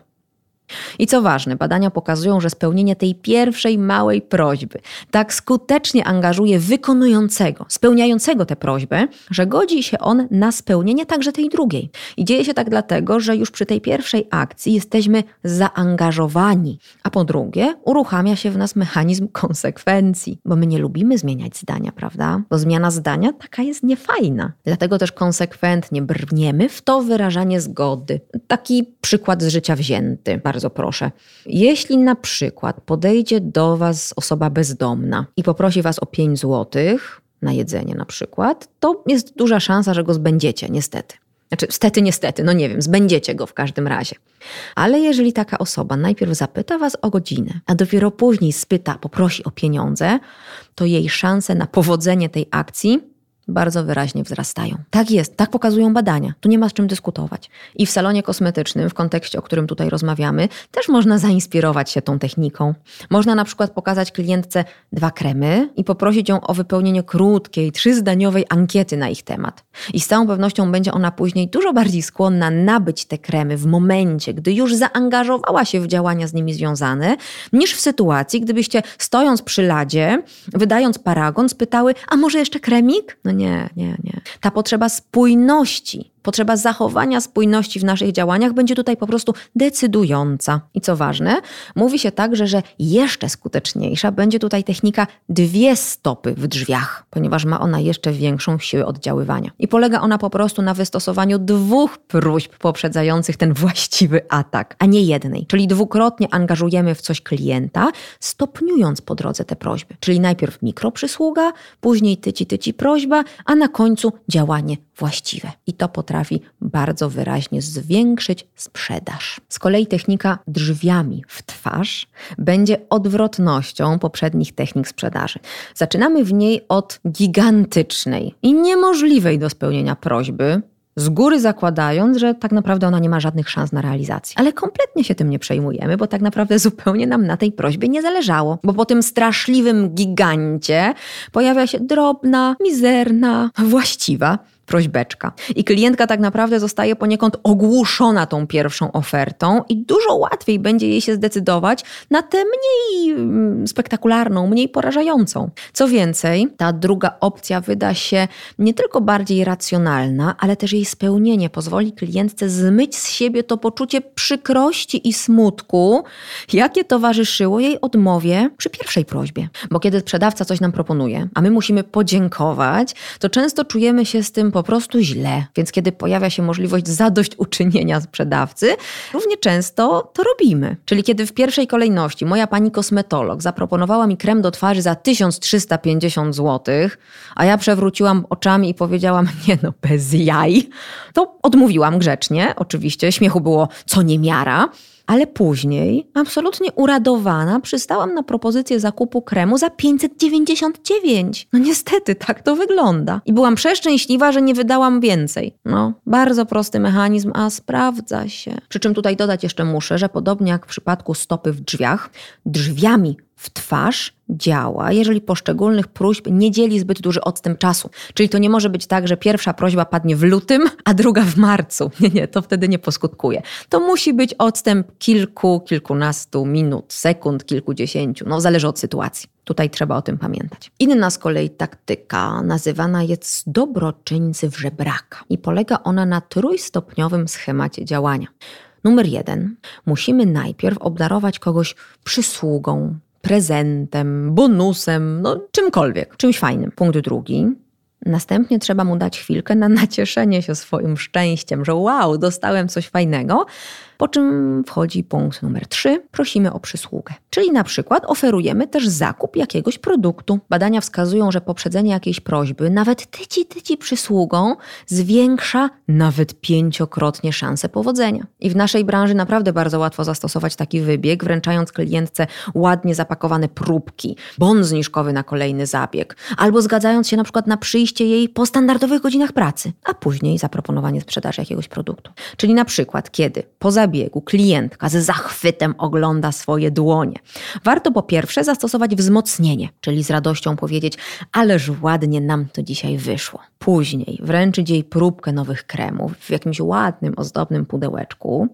[SPEAKER 1] I co ważne, badania pokazują, że spełnienie tej pierwszej małej prośby tak skutecznie angażuje wykonującego, spełniającego tę prośbę, że godzi się on na spełnienie także tej drugiej. I dzieje się tak dlatego, że już przy tej pierwszej akcji jesteśmy zaangażowani, a po drugie uruchamia się w nas mechanizm konsekwencji, bo my nie lubimy zmieniać zdania, prawda? Bo zmiana zdania taka jest niefajna. Dlatego też konsekwentnie brniemy w to wyrażanie zgody. Taki przykład z życia wzięty bardzo proszę. Jeśli na przykład podejdzie do Was osoba bezdomna i poprosi Was o 5 złotych na jedzenie na przykład, to jest duża szansa, że go zbędziecie, niestety. Znaczy, stety, niestety, no nie wiem, zbędziecie go w każdym razie. Ale jeżeli taka osoba najpierw zapyta Was o godzinę, a dopiero później spyta, poprosi o pieniądze, to jej szanse na powodzenie tej akcji bardzo wyraźnie wzrastają. Tak jest, tak pokazują badania. Tu nie ma z czym dyskutować. I w salonie kosmetycznym, w kontekście, o którym tutaj rozmawiamy, też można zainspirować się tą techniką. Można na przykład pokazać klientce dwa kremy i poprosić ją o wypełnienie krótkiej, trzyzdaniowej ankiety na ich temat. I z całą pewnością będzie ona później dużo bardziej skłonna nabyć te kremy w momencie, gdy już zaangażowała się w działania z nimi związane, niż w sytuacji, gdybyście stojąc przy ladzie, wydając paragon, spytały, a może jeszcze kremik? No nie, nie, nie. Ta potrzeba spójności Potrzeba zachowania spójności w naszych działaniach będzie tutaj po prostu decydująca. I co ważne, mówi się także, że jeszcze skuteczniejsza będzie tutaj technika dwie stopy w drzwiach, ponieważ ma ona jeszcze większą siłę oddziaływania. I polega ona po prostu na wystosowaniu dwóch próśb poprzedzających ten właściwy atak, a nie jednej. Czyli dwukrotnie angażujemy w coś klienta, stopniując po drodze te prośby. Czyli najpierw mikroprzysługa, później tyci tyci prośba, a na końcu działanie właściwe. I to potrafi bardzo wyraźnie zwiększyć sprzedaż. Z kolei technika drzwiami w twarz będzie odwrotnością poprzednich technik sprzedaży. Zaczynamy w niej od gigantycznej i niemożliwej do spełnienia prośby, z góry zakładając, że tak naprawdę ona nie ma żadnych szans na realizację. Ale kompletnie się tym nie przejmujemy, bo tak naprawdę zupełnie nam na tej prośbie nie zależało. Bo po tym straszliwym gigancie pojawia się drobna, mizerna, właściwa prośbeczka. I klientka tak naprawdę zostaje poniekąd ogłuszona tą pierwszą ofertą i dużo łatwiej będzie jej się zdecydować na tę mniej mm, spektakularną, mniej porażającą. Co więcej, ta druga opcja wyda się nie tylko bardziej racjonalna, ale też jej spełnienie pozwoli klientce zmyć z siebie to poczucie przykrości i smutku, jakie towarzyszyło jej odmowie przy pierwszej prośbie. Bo kiedy sprzedawca coś nam proponuje, a my musimy podziękować, to często czujemy się z tym po prostu źle. Więc kiedy pojawia się możliwość zadośćuczynienia sprzedawcy, równie często to robimy. Czyli kiedy w pierwszej kolejności moja pani kosmetolog zaproponowała mi krem do twarzy za 1350 zł, a ja przewróciłam oczami i powiedziałam, nie no, bez jaj, to odmówiłam grzecznie, oczywiście, śmiechu było co niemiara. Ale później, absolutnie uradowana, przystałam na propozycję zakupu kremu za 599. No niestety, tak to wygląda. I byłam przeszczęśliwa, że nie wydałam więcej. No, bardzo prosty mechanizm, a sprawdza się. Przy czym tutaj dodać jeszcze muszę, że podobnie jak w przypadku stopy w drzwiach, drzwiami w twarz działa, jeżeli poszczególnych próśb nie dzieli zbyt duży odstęp czasu. Czyli to nie może być tak, że pierwsza prośba padnie w lutym, a druga w marcu. Nie, nie, to wtedy nie poskutkuje. To musi być odstęp kilku, kilkunastu minut, sekund, kilkudziesięciu. No, zależy od sytuacji. Tutaj trzeba o tym pamiętać. Inna z kolei taktyka nazywana jest dobroczyńcy w żebraka i polega ona na trójstopniowym schemacie działania. Numer jeden. Musimy najpierw obdarować kogoś przysługą, prezentem, bonusem, no czymkolwiek, czymś fajnym. Punkt drugi. Następnie trzeba mu dać chwilkę na nacieszenie się swoim szczęściem, że wow, dostałem coś fajnego, po czym wchodzi punkt numer 3. Prosimy o przysługę. Czyli na przykład oferujemy też zakup jakiegoś produktu. Badania wskazują, że poprzedzenie jakiejś prośby, nawet tyci tyci przysługą, zwiększa nawet pięciokrotnie szanse powodzenia. I w naszej branży naprawdę bardzo łatwo zastosować taki wybieg, wręczając klientce ładnie zapakowane próbki, bon zniżkowy na kolejny zabieg, albo zgadzając się na przykład na przyjście jej po standardowych godzinach pracy, a później zaproponowanie sprzedaży jakiegoś produktu. Czyli na przykład, kiedy poza zabiegu klientka z zachwytem ogląda swoje dłonie. Warto po pierwsze zastosować wzmocnienie, czyli z radością powiedzieć: Ależ ładnie nam to dzisiaj wyszło. Później wręczyć jej próbkę nowych kremów w jakimś ładnym, ozdobnym pudełeczku.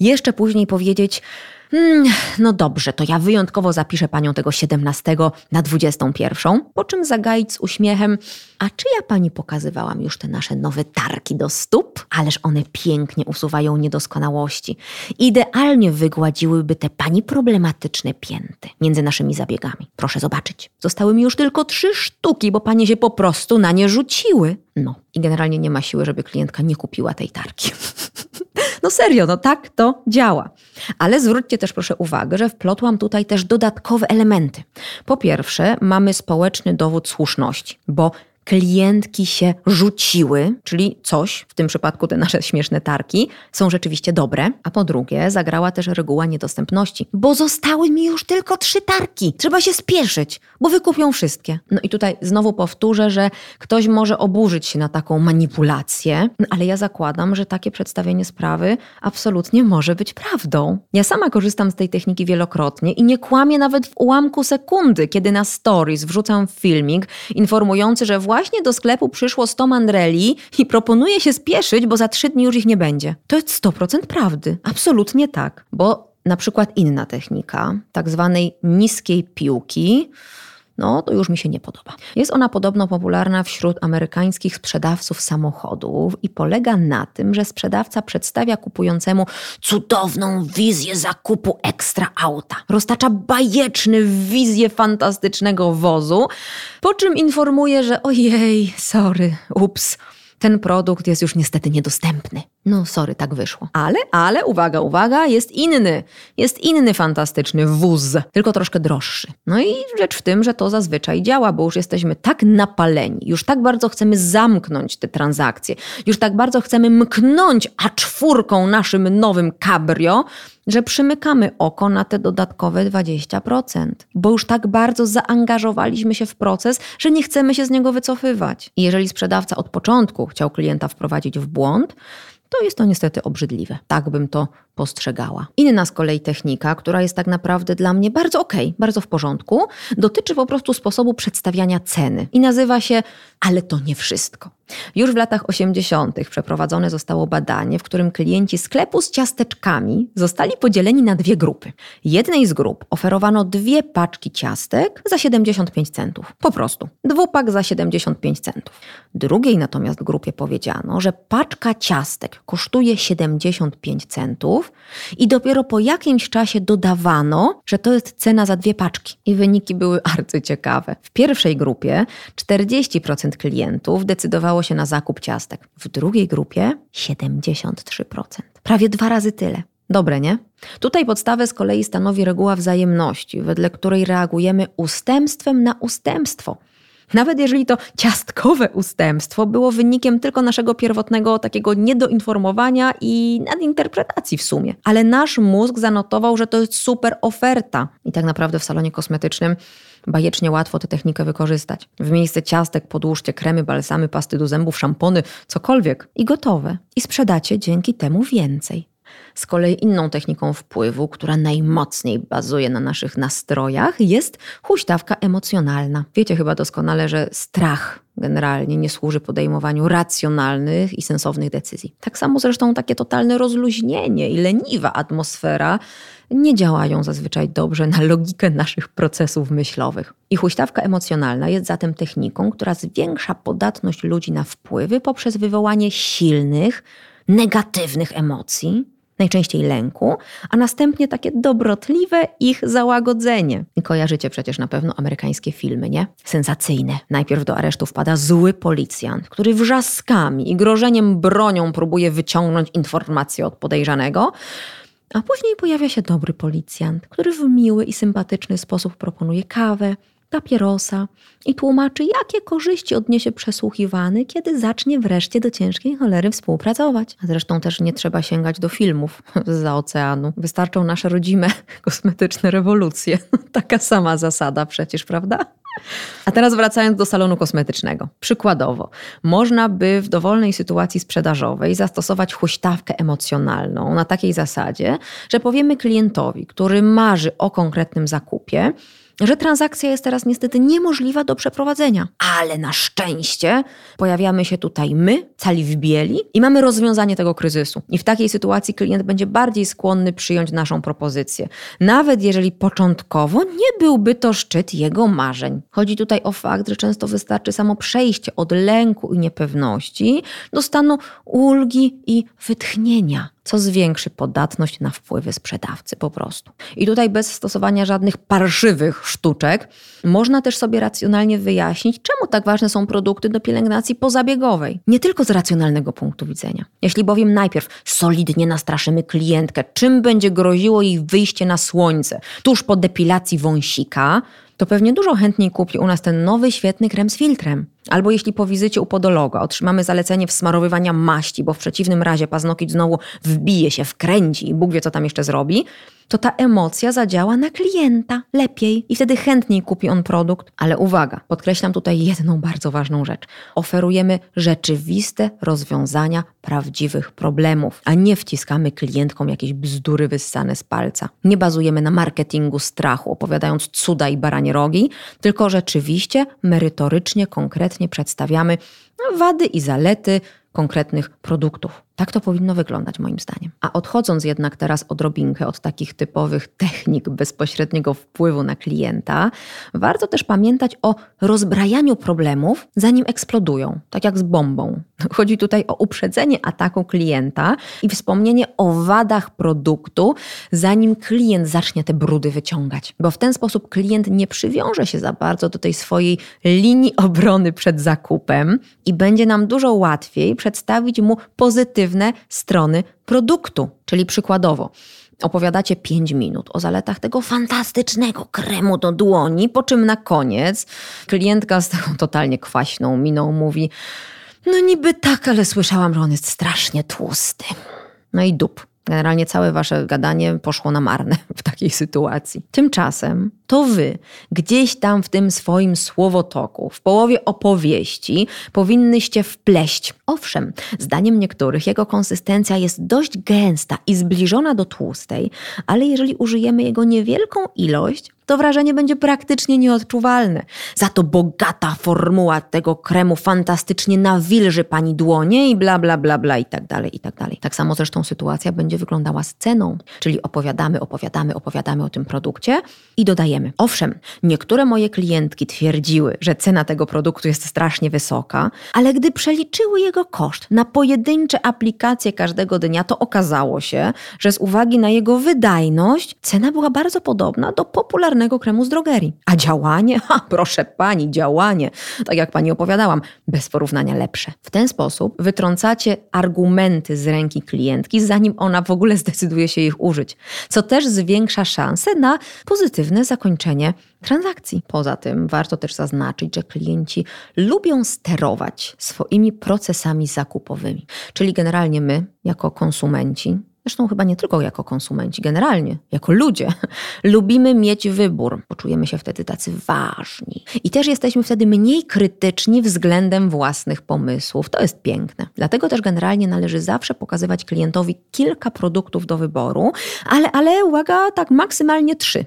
[SPEAKER 1] Jeszcze później powiedzieć: Hmm, no dobrze, to ja wyjątkowo zapiszę panią tego 17 na 21, po czym zagaić z uśmiechem, a czy ja pani pokazywałam już te nasze nowe tarki do stóp? Ależ one pięknie usuwają niedoskonałości. Idealnie wygładziłyby te pani problematyczne pięty między naszymi zabiegami. Proszę zobaczyć. Zostały mi już tylko trzy sztuki, bo panie się po prostu na nie rzuciły. No i generalnie nie ma siły, żeby klientka nie kupiła tej tarki. No serio, no tak to działa. Ale zwróćcie też proszę uwagę, że wplotłam tutaj też dodatkowe elementy. Po pierwsze, mamy społeczny dowód słuszności, bo klientki się rzuciły, czyli coś, w tym przypadku te nasze śmieszne tarki, są rzeczywiście dobre. A po drugie, zagrała też reguła niedostępności, bo zostały mi już tylko trzy tarki. Trzeba się spieszyć, bo wykupią wszystkie. No i tutaj znowu powtórzę, że ktoś może oburzyć się na taką manipulację, ale ja zakładam, że takie przedstawienie sprawy absolutnie może być prawdą. Ja sama korzystam z tej techniki wielokrotnie i nie kłamię nawet w ułamku sekundy, kiedy na stories wrzucam filmik informujący, że właśnie właśnie do sklepu przyszło 100 mandreli i proponuje się spieszyć, bo za trzy dni już ich nie będzie. To jest 100% prawdy. Absolutnie tak. Bo na przykład inna technika, tak zwanej niskiej piłki, no to już mi się nie podoba. Jest ona podobno popularna wśród amerykańskich sprzedawców samochodów i polega na tym, że sprzedawca przedstawia kupującemu cudowną wizję zakupu ekstra auta. Roztacza bajeczny wizję fantastycznego wozu, po czym informuje, że ojej, sorry, ups, ten produkt jest już niestety niedostępny. No, sorry, tak wyszło. Ale, ale, uwaga, uwaga, jest inny. Jest inny fantastyczny wóz, tylko troszkę droższy. No i rzecz w tym, że to zazwyczaj działa, bo już jesteśmy tak napaleni, już tak bardzo chcemy zamknąć te transakcje, już tak bardzo chcemy mknąć a czwórką naszym nowym cabrio, że przymykamy oko na te dodatkowe 20%, bo już tak bardzo zaangażowaliśmy się w proces, że nie chcemy się z niego wycofywać. I jeżeli sprzedawca od początku chciał klienta wprowadzić w błąd, to jest to niestety obrzydliwe. Tak bym to postrzegała. Inna z kolei technika, która jest tak naprawdę dla mnie bardzo okej, okay, bardzo w porządku, dotyczy po prostu sposobu przedstawiania ceny i nazywa się ale to nie wszystko. Już w latach 80. przeprowadzone zostało badanie, w którym klienci sklepu z ciasteczkami zostali podzieleni na dwie grupy. Jednej z grup oferowano dwie paczki ciastek za 75 centów. Po prostu. Dwupak za 75 centów. Drugiej natomiast grupie powiedziano, że paczka ciastek kosztuje 75 centów i dopiero po jakimś czasie dodawano, że to jest cena za dwie paczki. I wyniki były arcyciekawe. W pierwszej grupie 40% klientów decydowało się na zakup ciastek. W drugiej grupie 73%. Prawie dwa razy tyle. Dobre, nie? Tutaj podstawę z kolei stanowi reguła wzajemności, wedle której reagujemy ustępstwem na ustępstwo. Nawet jeżeli to ciastkowe ustępstwo było wynikiem tylko naszego pierwotnego takiego niedoinformowania i nadinterpretacji w sumie. Ale nasz mózg zanotował, że to jest super oferta. I tak naprawdę w salonie kosmetycznym bajecznie łatwo tę technikę wykorzystać. W miejsce ciastek podłóżcie kremy, balsamy, pasty do zębów, szampony, cokolwiek i gotowe. I sprzedacie dzięki temu więcej. Z kolei inną techniką wpływu, która najmocniej bazuje na naszych nastrojach, jest huśtawka emocjonalna. Wiecie chyba doskonale, że strach generalnie nie służy podejmowaniu racjonalnych i sensownych decyzji. Tak samo zresztą takie totalne rozluźnienie i leniwa atmosfera nie działają zazwyczaj dobrze na logikę naszych procesów myślowych. I huśtawka emocjonalna jest zatem techniką, która zwiększa podatność ludzi na wpływy poprzez wywołanie silnych, negatywnych emocji, najczęściej lęku, a następnie takie dobrotliwe ich załagodzenie. I kojarzycie przecież na pewno amerykańskie filmy, nie? Sensacyjne. Najpierw do aresztu wpada zły policjant, który wrzaskami i grożeniem bronią próbuje wyciągnąć informacje od podejrzanego, a później pojawia się dobry policjant, który w miły i sympatyczny sposób proponuje kawę, papierosa i tłumaczy, jakie korzyści odniesie przesłuchiwany, kiedy zacznie wreszcie do ciężkiej cholery współpracować. A zresztą też nie trzeba sięgać do filmów za oceanu. Wystarczą nasze rodzime kosmetyczne rewolucje. Taka sama zasada przecież, prawda? A teraz wracając do salonu kosmetycznego. Przykładowo, można by w dowolnej sytuacji sprzedażowej zastosować huśtawkę emocjonalną na takiej zasadzie, że powiemy klientowi, który marzy o konkretnym zakupie, że transakcja jest teraz niestety niemożliwa do przeprowadzenia. Ale na szczęście pojawiamy się tutaj my, cali w bieli, i mamy rozwiązanie tego kryzysu. I w takiej sytuacji klient będzie bardziej skłonny przyjąć naszą propozycję. Nawet jeżeli początkowo nie byłby to szczyt jego marzeń. Chodzi tutaj o fakt, że często wystarczy samo przejście od lęku i niepewności do stanu ulgi i wytchnienia co zwiększy podatność na wpływy sprzedawcy po prostu. I tutaj bez stosowania żadnych parszywych sztuczek można też sobie racjonalnie wyjaśnić, czemu tak ważne są produkty do pielęgnacji pozabiegowej. Nie tylko z racjonalnego punktu widzenia. Jeśli bowiem najpierw solidnie nastraszymy klientkę, czym będzie groziło jej wyjście na słońce tuż po depilacji wąsika, to pewnie dużo chętniej kupi u nas ten nowy, świetny krem z filtrem. Albo jeśli po wizycie u podologa otrzymamy zalecenie wsmarowywania maści, bo w przeciwnym razie paznokieć znowu wbije się, wkręci i Bóg wie, co tam jeszcze zrobi, to ta emocja zadziała na klienta lepiej i wtedy chętniej kupi on produkt. Ale uwaga, podkreślam tutaj jedną bardzo ważną rzecz. Oferujemy rzeczywiste rozwiązania prawdziwych problemów, a nie wciskamy klientkom jakieś bzdury wyssane z palca. Nie bazujemy na marketingu strachu, opowiadając cuda i baranie rogi, tylko rzeczywiście merytorycznie, konkretnie przedstawiamy wady i zalety konkretnych produktów. Tak to powinno wyglądać, moim zdaniem. A odchodząc jednak teraz odrobinkę od takich typowych technik bezpośredniego wpływu na klienta, warto też pamiętać o rozbrajaniu problemów, zanim eksplodują, tak jak z bombą. Chodzi tutaj o uprzedzenie ataku klienta i wspomnienie o wadach produktu, zanim klient zacznie te brudy wyciągać. Bo w ten sposób klient nie przywiąże się za bardzo do tej swojej linii obrony przed zakupem i będzie nam dużo łatwiej przedstawić mu pozytywne strony produktu. Czyli przykładowo, opowiadacie 5 minut o zaletach tego fantastycznego kremu do dłoni, po czym na koniec klientka z taką totalnie kwaśną miną mówi: No niby tak, ale słyszałam, że on jest strasznie tłusty. No i dup. Generalnie całe wasze gadanie poszło na marne w takiej sytuacji. Tymczasem to wy gdzieś tam w tym swoim słowotoku, w połowie opowieści, powinnyście wpleść. Owszem, zdaniem niektórych jego konsystencja jest dość gęsta i zbliżona do tłustej, ale jeżeli użyjemy jego niewielką ilość, to wrażenie będzie praktycznie nieodczuwalne. Za to bogata formuła tego kremu fantastycznie nawilży pani dłonie i bla, bla, bla, bla i tak dalej, i tak dalej. Tak samo zresztą sytuacja będzie wyglądała z ceną, czyli opowiadamy, opowiadamy, opowiadamy o tym produkcie i dodajemy. Owszem, niektóre moje klientki twierdziły, że cena tego produktu jest strasznie wysoka, ale gdy przeliczyły jego koszt na pojedyncze aplikacje każdego dnia, to okazało się, że z uwagi na jego wydajność cena była bardzo podobna do popularnego kremu z drogerii. A działanie? Ha, proszę pani, działanie. Tak jak pani opowiadałam, bez porównania lepsze. W ten sposób wytrącacie argumenty z ręki klientki, zanim ona w ogóle zdecyduje się ich użyć, co też zwiększa szanse na pozytywne zakończenie transakcji. Poza tym warto też zaznaczyć, że klienci lubią sterować swoimi procesami zakupowymi. Czyli generalnie my, jako konsumenci, Zresztą chyba nie tylko jako konsumenci, generalnie, jako ludzie, lubimy mieć wybór. Poczujemy się wtedy tacy ważni. I też jesteśmy wtedy mniej krytyczni względem własnych pomysłów. To jest piękne. Dlatego też generalnie należy zawsze pokazywać klientowi kilka produktów do wyboru, ale, ale uwaga, tak maksymalnie trzy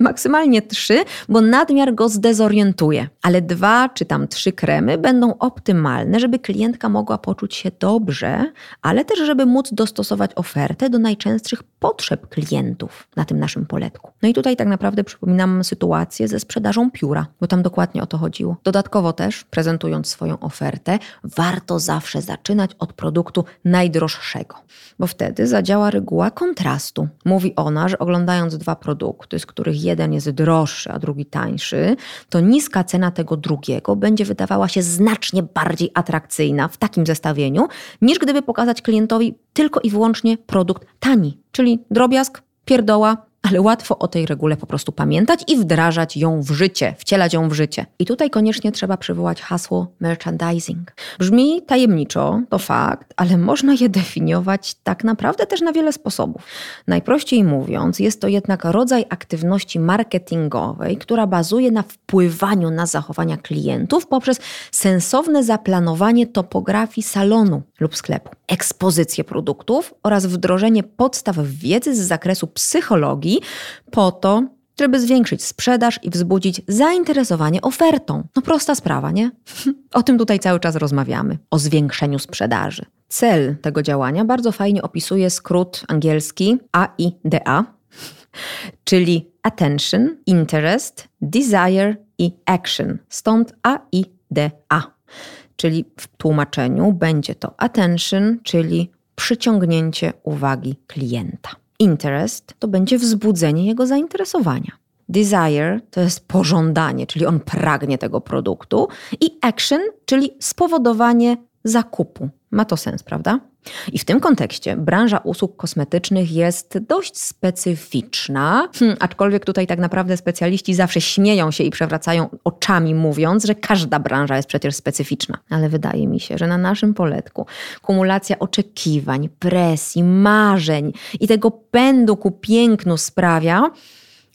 [SPEAKER 1] Maksymalnie trzy, bo nadmiar go zdezorientuje. Ale dwa czy tam trzy kremy będą optymalne, żeby klientka mogła poczuć się dobrze, ale też, żeby móc dostosować ofertę do najczęstszych potrzeb klientów na tym naszym poletku. No i tutaj tak naprawdę przypominam sytuację ze sprzedażą pióra, bo tam dokładnie o to chodziło. Dodatkowo też, prezentując swoją ofertę, warto zawsze zaczynać od produktu najdroższego, bo wtedy zadziała reguła kontrastu. Mówi ona, że oglądając dwa produkty, z których jeden jest droższy, a drugi tańszy, to niska cena tego drugiego będzie wydawała się znacznie bardziej atrakcyjna w takim zestawieniu, niż gdyby pokazać klientowi tylko i wyłącznie produkt tani, czyli drobiazg, pierdoła, ale łatwo o tej regule po prostu pamiętać i wdrażać ją w życie, wcielać ją w życie. I tutaj koniecznie trzeba przywołać hasło merchandising. Brzmi tajemniczo, to fakt, ale można je definiować tak naprawdę też na wiele sposobów. Najprościej mówiąc, jest to jednak rodzaj aktywności marketingowej, która bazuje na wpływaniu na zachowania klientów poprzez sensowne zaplanowanie topografii salonu lub sklepu, ekspozycję produktów oraz wdrożenie podstaw wiedzy z zakresu psychologii po to, żeby zwiększyć sprzedaż i wzbudzić zainteresowanie ofertą. No prosta sprawa, nie? O tym tutaj cały czas rozmawiamy, o zwiększeniu sprzedaży. Cel tego działania bardzo fajnie opisuje skrót angielski AIDA, czyli Attention, Interest, Desire i Action. Stąd AIDA. Czyli w tłumaczeniu będzie to attention, czyli przyciągnięcie uwagi klienta. Interest to będzie wzbudzenie jego zainteresowania. Desire to jest pożądanie, czyli on pragnie tego produktu, i action, czyli spowodowanie zakupu. Ma to sens, prawda? I w tym kontekście branża usług kosmetycznych jest dość specyficzna, hmm, aczkolwiek tutaj tak naprawdę specjaliści zawsze śmieją się i przewracają oczami, mówiąc, że każda branża jest przecież specyficzna. Ale wydaje mi się, że na naszym poletku kumulacja oczekiwań, presji, marzeń i tego pędu ku pięknu sprawia,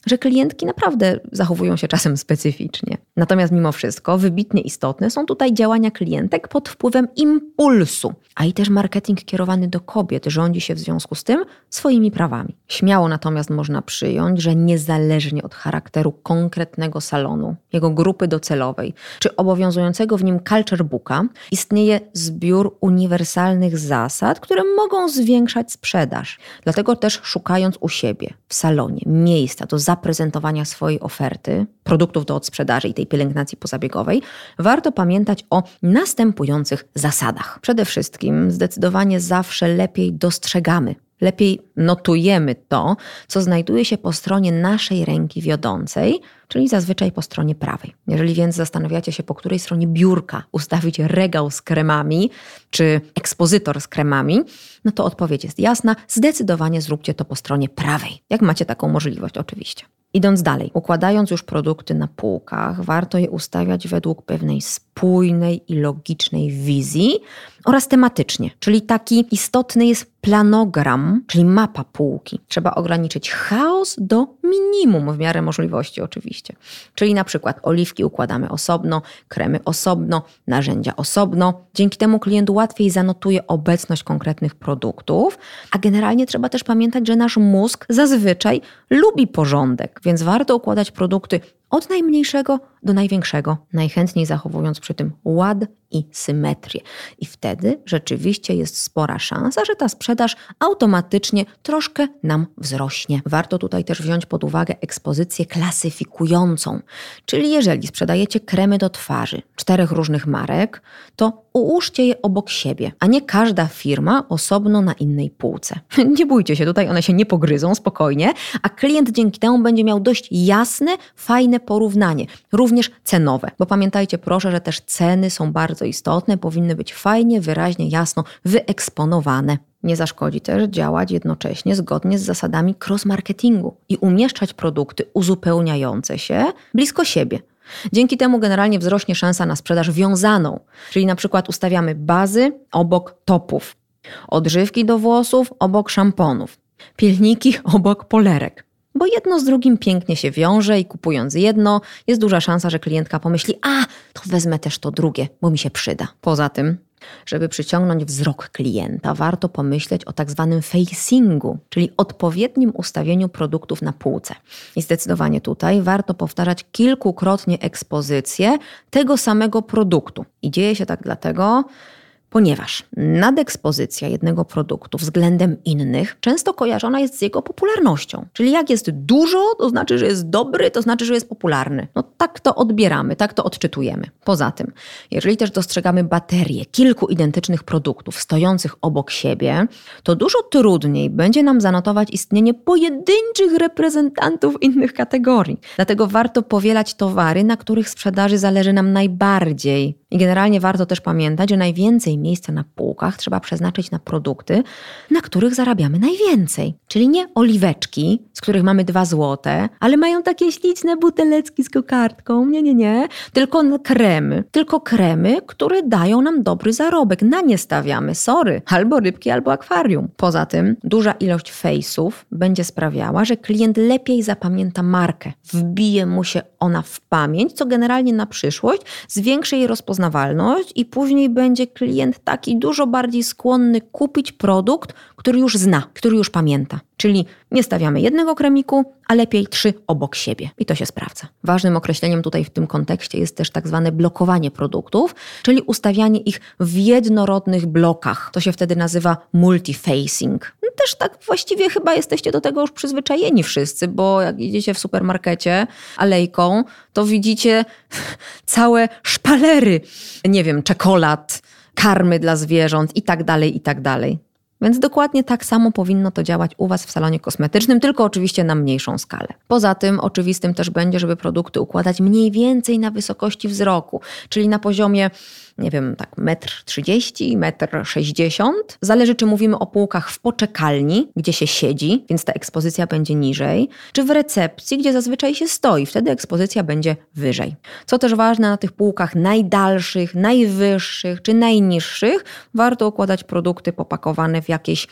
[SPEAKER 1] że klientki naprawdę zachowują się czasem specyficznie. Natomiast mimo wszystko wybitnie istotne są tutaj działania klientek pod wpływem impulsu, a i też marketing kierowany do kobiet rządzi się w związku z tym swoimi prawami. Śmiało natomiast można przyjąć, że niezależnie od charakteru konkretnego salonu, jego grupy docelowej, czy obowiązującego w nim culture booka, istnieje zbiór uniwersalnych zasad, które mogą zwiększać sprzedaż. Dlatego też szukając u siebie w salonie miejsca do zaprezentowania swojej oferty, produktów do odsprzedaży i tej pielęgnacji pozabiegowej, warto pamiętać o następujących zasadach. Przede wszystkim zdecydowanie zawsze lepiej dostrzegamy Lepiej notujemy to, co znajduje się po stronie naszej ręki wiodącej, czyli zazwyczaj po stronie prawej. Jeżeli więc zastanawiacie się, po której stronie biurka ustawić regał z kremami, czy ekspozytor z kremami, no to odpowiedź jest jasna. Zdecydowanie zróbcie to po stronie prawej, jak macie taką możliwość, oczywiście. Idąc dalej, układając już produkty na półkach, warto je ustawiać według pewnej spójnej i logicznej wizji oraz tematycznie, czyli taki istotny jest planogram, czyli mapa półki. Trzeba ograniczyć chaos do minimum w miarę możliwości oczywiście. Czyli na przykład oliwki układamy osobno, kremy osobno, narzędzia osobno. Dzięki temu klient łatwiej zanotuje obecność konkretnych produktów, a generalnie trzeba też pamiętać, że nasz mózg zazwyczaj lubi porządek, więc warto układać produkty od najmniejszego do największego, najchętniej zachowując przy tym ład i symetrię. I wtedy rzeczywiście jest spora szansa, że ta sprzedaż automatycznie troszkę nam wzrośnie. Warto tutaj też wziąć pod uwagę ekspozycję klasyfikującą, czyli jeżeli sprzedajecie kremy do twarzy czterech różnych marek, to ułóżcie je obok siebie, a nie każda firma osobno na innej półce. Nie bójcie się, tutaj one się nie pogryzą spokojnie, a klient dzięki temu będzie miał dość jasne, fajne porównanie, również cenowe. Bo pamiętajcie proszę, że też ceny są bardzo istotne, powinny być fajnie, wyraźnie, jasno wyeksponowane. Nie zaszkodzi też działać jednocześnie zgodnie z zasadami cross-marketingu i umieszczać produkty uzupełniające się blisko siebie. Dzięki temu generalnie wzrośnie szansa na sprzedaż wiązaną, czyli na przykład ustawiamy bazy obok topów, odżywki do włosów obok szamponów, pilniki obok polerek. Bo jedno z drugim pięknie się wiąże i kupując jedno, jest duża szansa, że klientka pomyśli: A, to wezmę też to drugie, bo mi się przyda. Poza tym, żeby przyciągnąć wzrok klienta, warto pomyśleć o tak zwanym facingu, czyli odpowiednim ustawieniu produktów na półce. I zdecydowanie tutaj warto powtarzać kilkukrotnie ekspozycję tego samego produktu. I dzieje się tak dlatego, ponieważ nadekspozycja jednego produktu względem innych często kojarzona jest z jego popularnością. Czyli jak jest dużo, to znaczy, że jest dobry, to znaczy, że jest popularny. No tak to odbieramy, tak to odczytujemy. Poza tym, jeżeli też dostrzegamy baterię kilku identycznych produktów stojących obok siebie, to dużo trudniej będzie nam zanotować istnienie pojedynczych reprezentantów innych kategorii. Dlatego warto powielać towary, na których sprzedaży zależy nam najbardziej. I generalnie warto też pamiętać, że najwięcej miejsca na półkach trzeba przeznaczyć na produkty, na których zarabiamy najwięcej. Czyli nie oliweczki, z których mamy dwa złote, ale mają takie śliczne buteleczki z kokardką. Nie, nie, nie. Tylko kremy. Tylko kremy, które dają nam dobry zarobek. Na nie stawiamy. Sorry. Albo rybki, albo akwarium. Poza tym duża ilość face'ów będzie sprawiała, że klient lepiej zapamięta markę. Wbije mu się ona w pamięć, co generalnie na przyszłość zwiększy jej rozpoznawalność i później będzie klient klient taki dużo bardziej skłonny kupić produkt, który już zna, który już pamięta. Czyli nie stawiamy jednego kremiku, a lepiej trzy obok siebie. I to się sprawdza. Ważnym określeniem tutaj w tym kontekście jest też tak zwane blokowanie produktów, czyli ustawianie ich w jednorodnych blokach. To się wtedy nazywa multifacing. No też tak właściwie chyba jesteście do tego już przyzwyczajeni wszyscy, bo jak idziecie w supermarkecie alejką, to widzicie całe szpalery, nie wiem, czekolad, karmy dla zwierząt i tak dalej, i tak dalej. Więc dokładnie tak samo powinno to działać u Was w salonie kosmetycznym, tylko oczywiście na mniejszą skalę. Poza tym oczywistym też będzie, żeby produkty układać mniej więcej na wysokości wzroku, czyli na poziomie nie wiem, tak metr 30, metr 60. Zależy, czy mówimy o półkach w poczekalni, gdzie się siedzi, więc ta ekspozycja będzie niżej, czy w recepcji, gdzie zazwyczaj się stoi, wtedy ekspozycja będzie wyżej. Co też ważne, na tych półkach najdalszych, najwyższych czy najniższych warto układać produkty popakowane w jakieś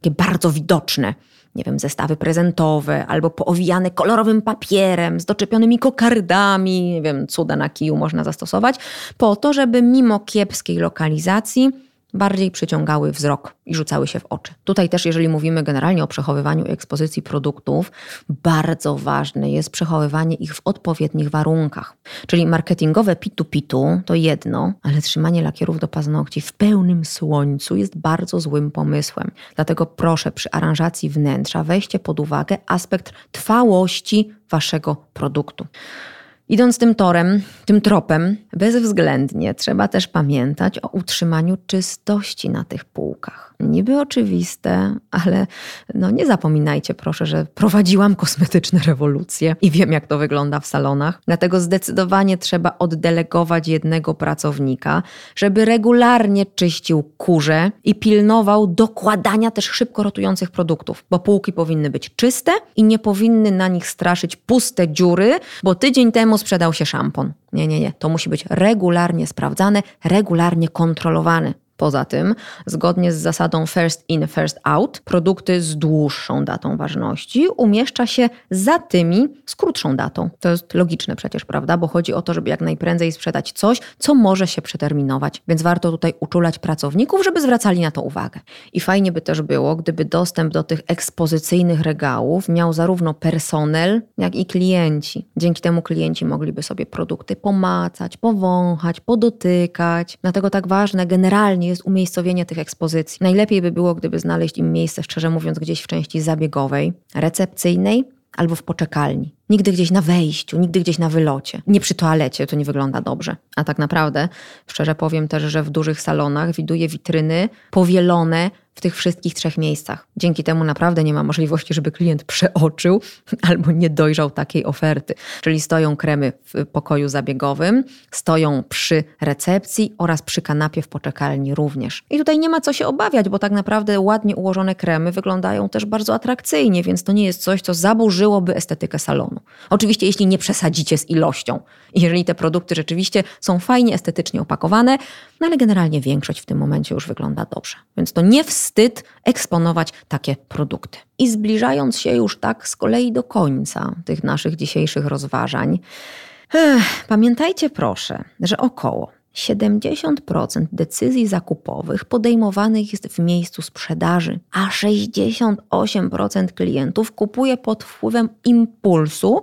[SPEAKER 1] takie bardzo widoczne nie wiem, zestawy prezentowe albo poowijane kolorowym papierem z doczepionymi kokardami, nie wiem, cuda na kiju można zastosować, po to, żeby mimo kiepskiej lokalizacji bardziej przyciągały wzrok i rzucały się w oczy. Tutaj też, jeżeli mówimy generalnie o przechowywaniu ekspozycji produktów, bardzo ważne jest przechowywanie ich w odpowiednich warunkach. Czyli marketingowe pitu-pitu to jedno, ale trzymanie lakierów do paznokci w pełnym słońcu jest bardzo złym pomysłem. Dlatego proszę przy aranżacji wnętrza weźcie pod uwagę aspekt trwałości waszego produktu. Idąc tym torem, tym tropem, bezwzględnie trzeba też pamiętać o utrzymaniu czystości na tych półkach. Niby oczywiste, ale no nie zapominajcie proszę, że prowadziłam kosmetyczne rewolucje i wiem, jak to wygląda w salonach. Dlatego zdecydowanie trzeba oddelegować jednego pracownika, żeby regularnie czyścił kurze i pilnował dokładania też szybko rotujących produktów, bo półki powinny być czyste i nie powinny na nich straszyć puste dziury, bo tydzień temu sprzedał się szampon. Nie, nie, nie. To musi być regularnie sprawdzane, regularnie kontrolowane. Poza tym, zgodnie z zasadą first in, first out, produkty z dłuższą datą ważności umieszcza się za tymi z krótszą datą. To jest logiczne przecież, prawda? Bo chodzi o to, żeby jak najprędzej sprzedać coś, co może się przeterminować. Więc warto tutaj uczulać pracowników, żeby zwracali na to uwagę. I fajnie by też było, gdyby dostęp do tych ekspozycyjnych regałów miał zarówno personel, jak i klienci. Dzięki temu klienci mogliby sobie produkty pomacać, powąchać, podotykać. Dlatego tak ważne generalnie jest umiejscowienie tych ekspozycji. Najlepiej by było, gdyby znaleźć im miejsce, szczerze mówiąc, gdzieś w części zabiegowej, recepcyjnej albo w poczekalni. Nigdy gdzieś na wejściu, nigdy gdzieś na wylocie. Nie przy toalecie, to nie wygląda dobrze. A tak naprawdę, szczerze powiem też, że w dużych salonach widuję witryny powielone w tych wszystkich trzech miejscach. Dzięki temu naprawdę nie ma możliwości, żeby klient przeoczył albo nie dojrzał takiej oferty. Czyli stoją kremy w pokoju zabiegowym, stoją przy recepcji oraz przy kanapie w poczekalni również. I tutaj nie ma co się obawiać, bo tak naprawdę ładnie ułożone kremy wyglądają też bardzo atrakcyjnie, więc to nie jest coś, co zaburzyłoby estetykę salonu. Oczywiście, jeśli nie przesadzicie z ilością. Jeżeli te produkty rzeczywiście są fajnie estetycznie opakowane, no ale generalnie większość w tym momencie już wygląda dobrze. Więc to nie wstyd eksponować takie produkty. I zbliżając się już tak z kolei do końca tych naszych dzisiejszych rozważań, ech, pamiętajcie proszę, że około 70% decyzji zakupowych podejmowanych jest w miejscu sprzedaży, a 68% klientów kupuje pod wpływem impulsu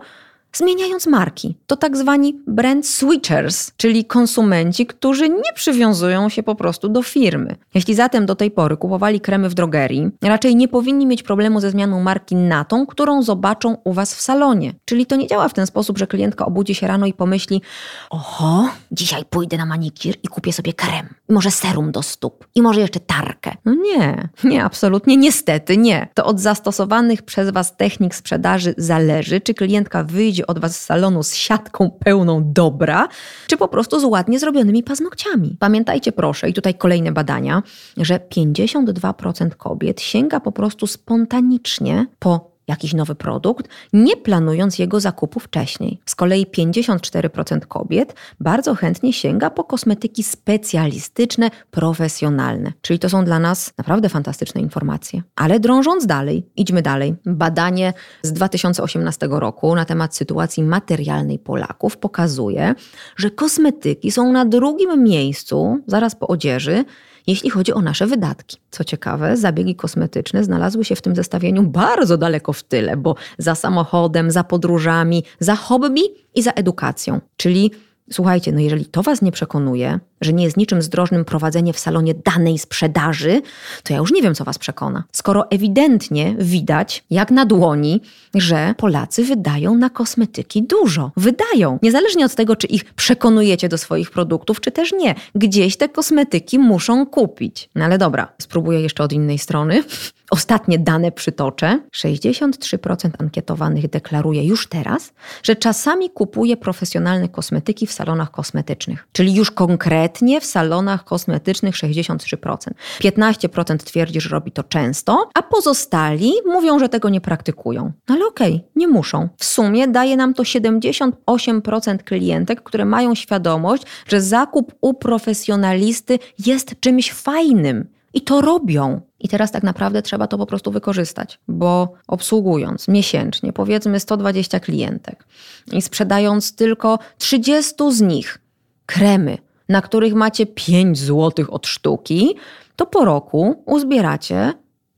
[SPEAKER 1] zmieniając marki. To tak zwani brand switchers, czyli konsumenci, którzy nie przywiązują się po prostu do firmy. Jeśli zatem do tej pory kupowali kremy w drogerii, raczej nie powinni mieć problemu ze zmianą marki na tą, którą zobaczą u Was w salonie. Czyli to nie działa w ten sposób, że klientka obudzi się rano i pomyśli: Oho, dzisiaj pójdę na manikir i kupię sobie krem, i może serum do stóp, i może jeszcze tarkę. No nie, nie, absolutnie, niestety nie. To od zastosowanych przez Was technik sprzedaży zależy, czy klientka wyjdzie od was z salonu z siatką pełną dobra, czy po prostu z ładnie zrobionymi paznokciami. Pamiętajcie proszę, i tutaj kolejne badania, że 52% kobiet sięga po prostu spontanicznie po jakiś nowy produkt, nie planując jego zakupu wcześniej. Z kolei 54% kobiet bardzo chętnie sięga po kosmetyki specjalistyczne, profesjonalne. Czyli to są dla nas naprawdę fantastyczne informacje. Ale drążąc dalej, idźmy dalej. Badanie z 2018 roku na temat sytuacji materialnej Polaków pokazuje, że kosmetyki są na drugim miejscu, zaraz po odzieży, jeśli chodzi o nasze wydatki. Co ciekawe, zabiegi kosmetyczne znalazły się w tym zestawieniu bardzo daleko w tyle, bo za samochodem, za podróżami, za hobby i za edukacją. Czyli słuchajcie, no jeżeli to Was nie przekonuje, że nie jest niczym zdrożnym prowadzenie w salonie danej sprzedaży, to ja już nie wiem, co Was przekona. Skoro ewidentnie widać, jak na dłoni, że Polacy wydają na kosmetyki dużo. Wydają. Niezależnie od tego, czy ich przekonujecie do swoich produktów, czy też nie. Gdzieś te kosmetyki muszą kupić. No ale dobra, spróbuję jeszcze od innej strony. Ostatnie dane przytoczę. 63% ankietowanych deklaruje już teraz, że czasami kupuje profesjonalne kosmetyki w salonach kosmetycznych. Czyli już konkretnie w salonach kosmetycznych 63%. 15% twierdzi, że robi to często, a pozostali mówią, że tego nie praktykują. No ale okej, okay, nie muszą. W sumie daje nam to 78% klientek, które mają świadomość, że zakup u profesjonalisty jest czymś fajnym I to robią. I teraz tak naprawdę trzeba to po prostu wykorzystać, bo obsługując miesięcznie powiedzmy 120 klientek i sprzedając tylko 30 z nich kremy, na których macie 5 zł od sztuki, to po roku uzbieracie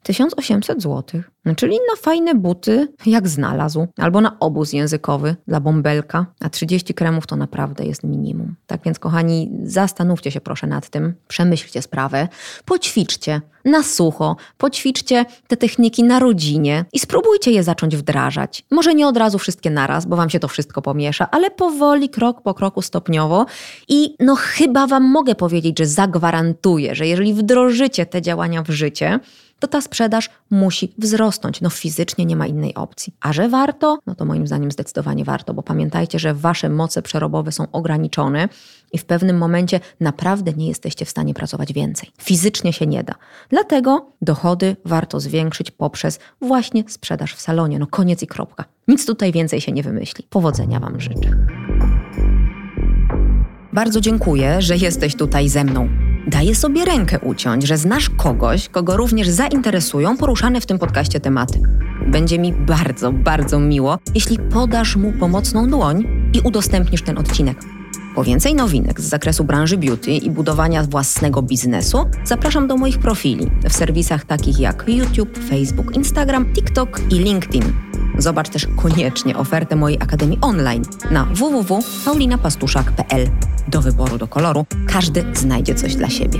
[SPEAKER 1] 1800 zł. No, czyli na fajne buty, jak znalazł, albo na obóz językowy dla bąbelka, a 30 kremów to naprawdę jest minimum. Tak więc, kochani, zastanówcie się proszę nad tym, przemyślcie sprawę, poćwiczcie na sucho, poćwiczcie te techniki na rodzinie i spróbujcie je zacząć wdrażać. Może nie od razu wszystkie naraz, bo wam się to wszystko pomiesza, ale powoli, krok po kroku, stopniowo. I no chyba wam mogę powiedzieć, że zagwarantuję, że jeżeli wdrożycie te działania w życie, to ta sprzedaż musi wzrosnąć. No fizycznie nie ma innej opcji. A że warto? No to moim zdaniem zdecydowanie warto, bo pamiętajcie, że wasze moce przerobowe są ograniczone i w pewnym momencie naprawdę nie jesteście w stanie pracować więcej. Fizycznie się nie da. Dlatego dochody warto zwiększyć poprzez właśnie sprzedaż w salonie. No koniec i kropka. Nic tutaj więcej się nie wymyśli. Powodzenia Wam życzę. Bardzo dziękuję, że jesteś tutaj ze mną. Daję sobie rękę uciąć, że znasz kogoś, kogo również zainteresują poruszane w tym podcaście tematy. Będzie mi bardzo, bardzo miło, jeśli podasz mu pomocną dłoń i udostępnisz ten odcinek. Po więcej nowinek z zakresu branży beauty i budowania własnego biznesu zapraszam do moich profili w serwisach takich jak YouTube, Facebook, Instagram, TikTok i LinkedIn. Zobacz też koniecznie ofertę mojej Akademii Online na www.paulinapastuszak.pl. Do wyboru, do koloru, każdy znajdzie coś dla siebie.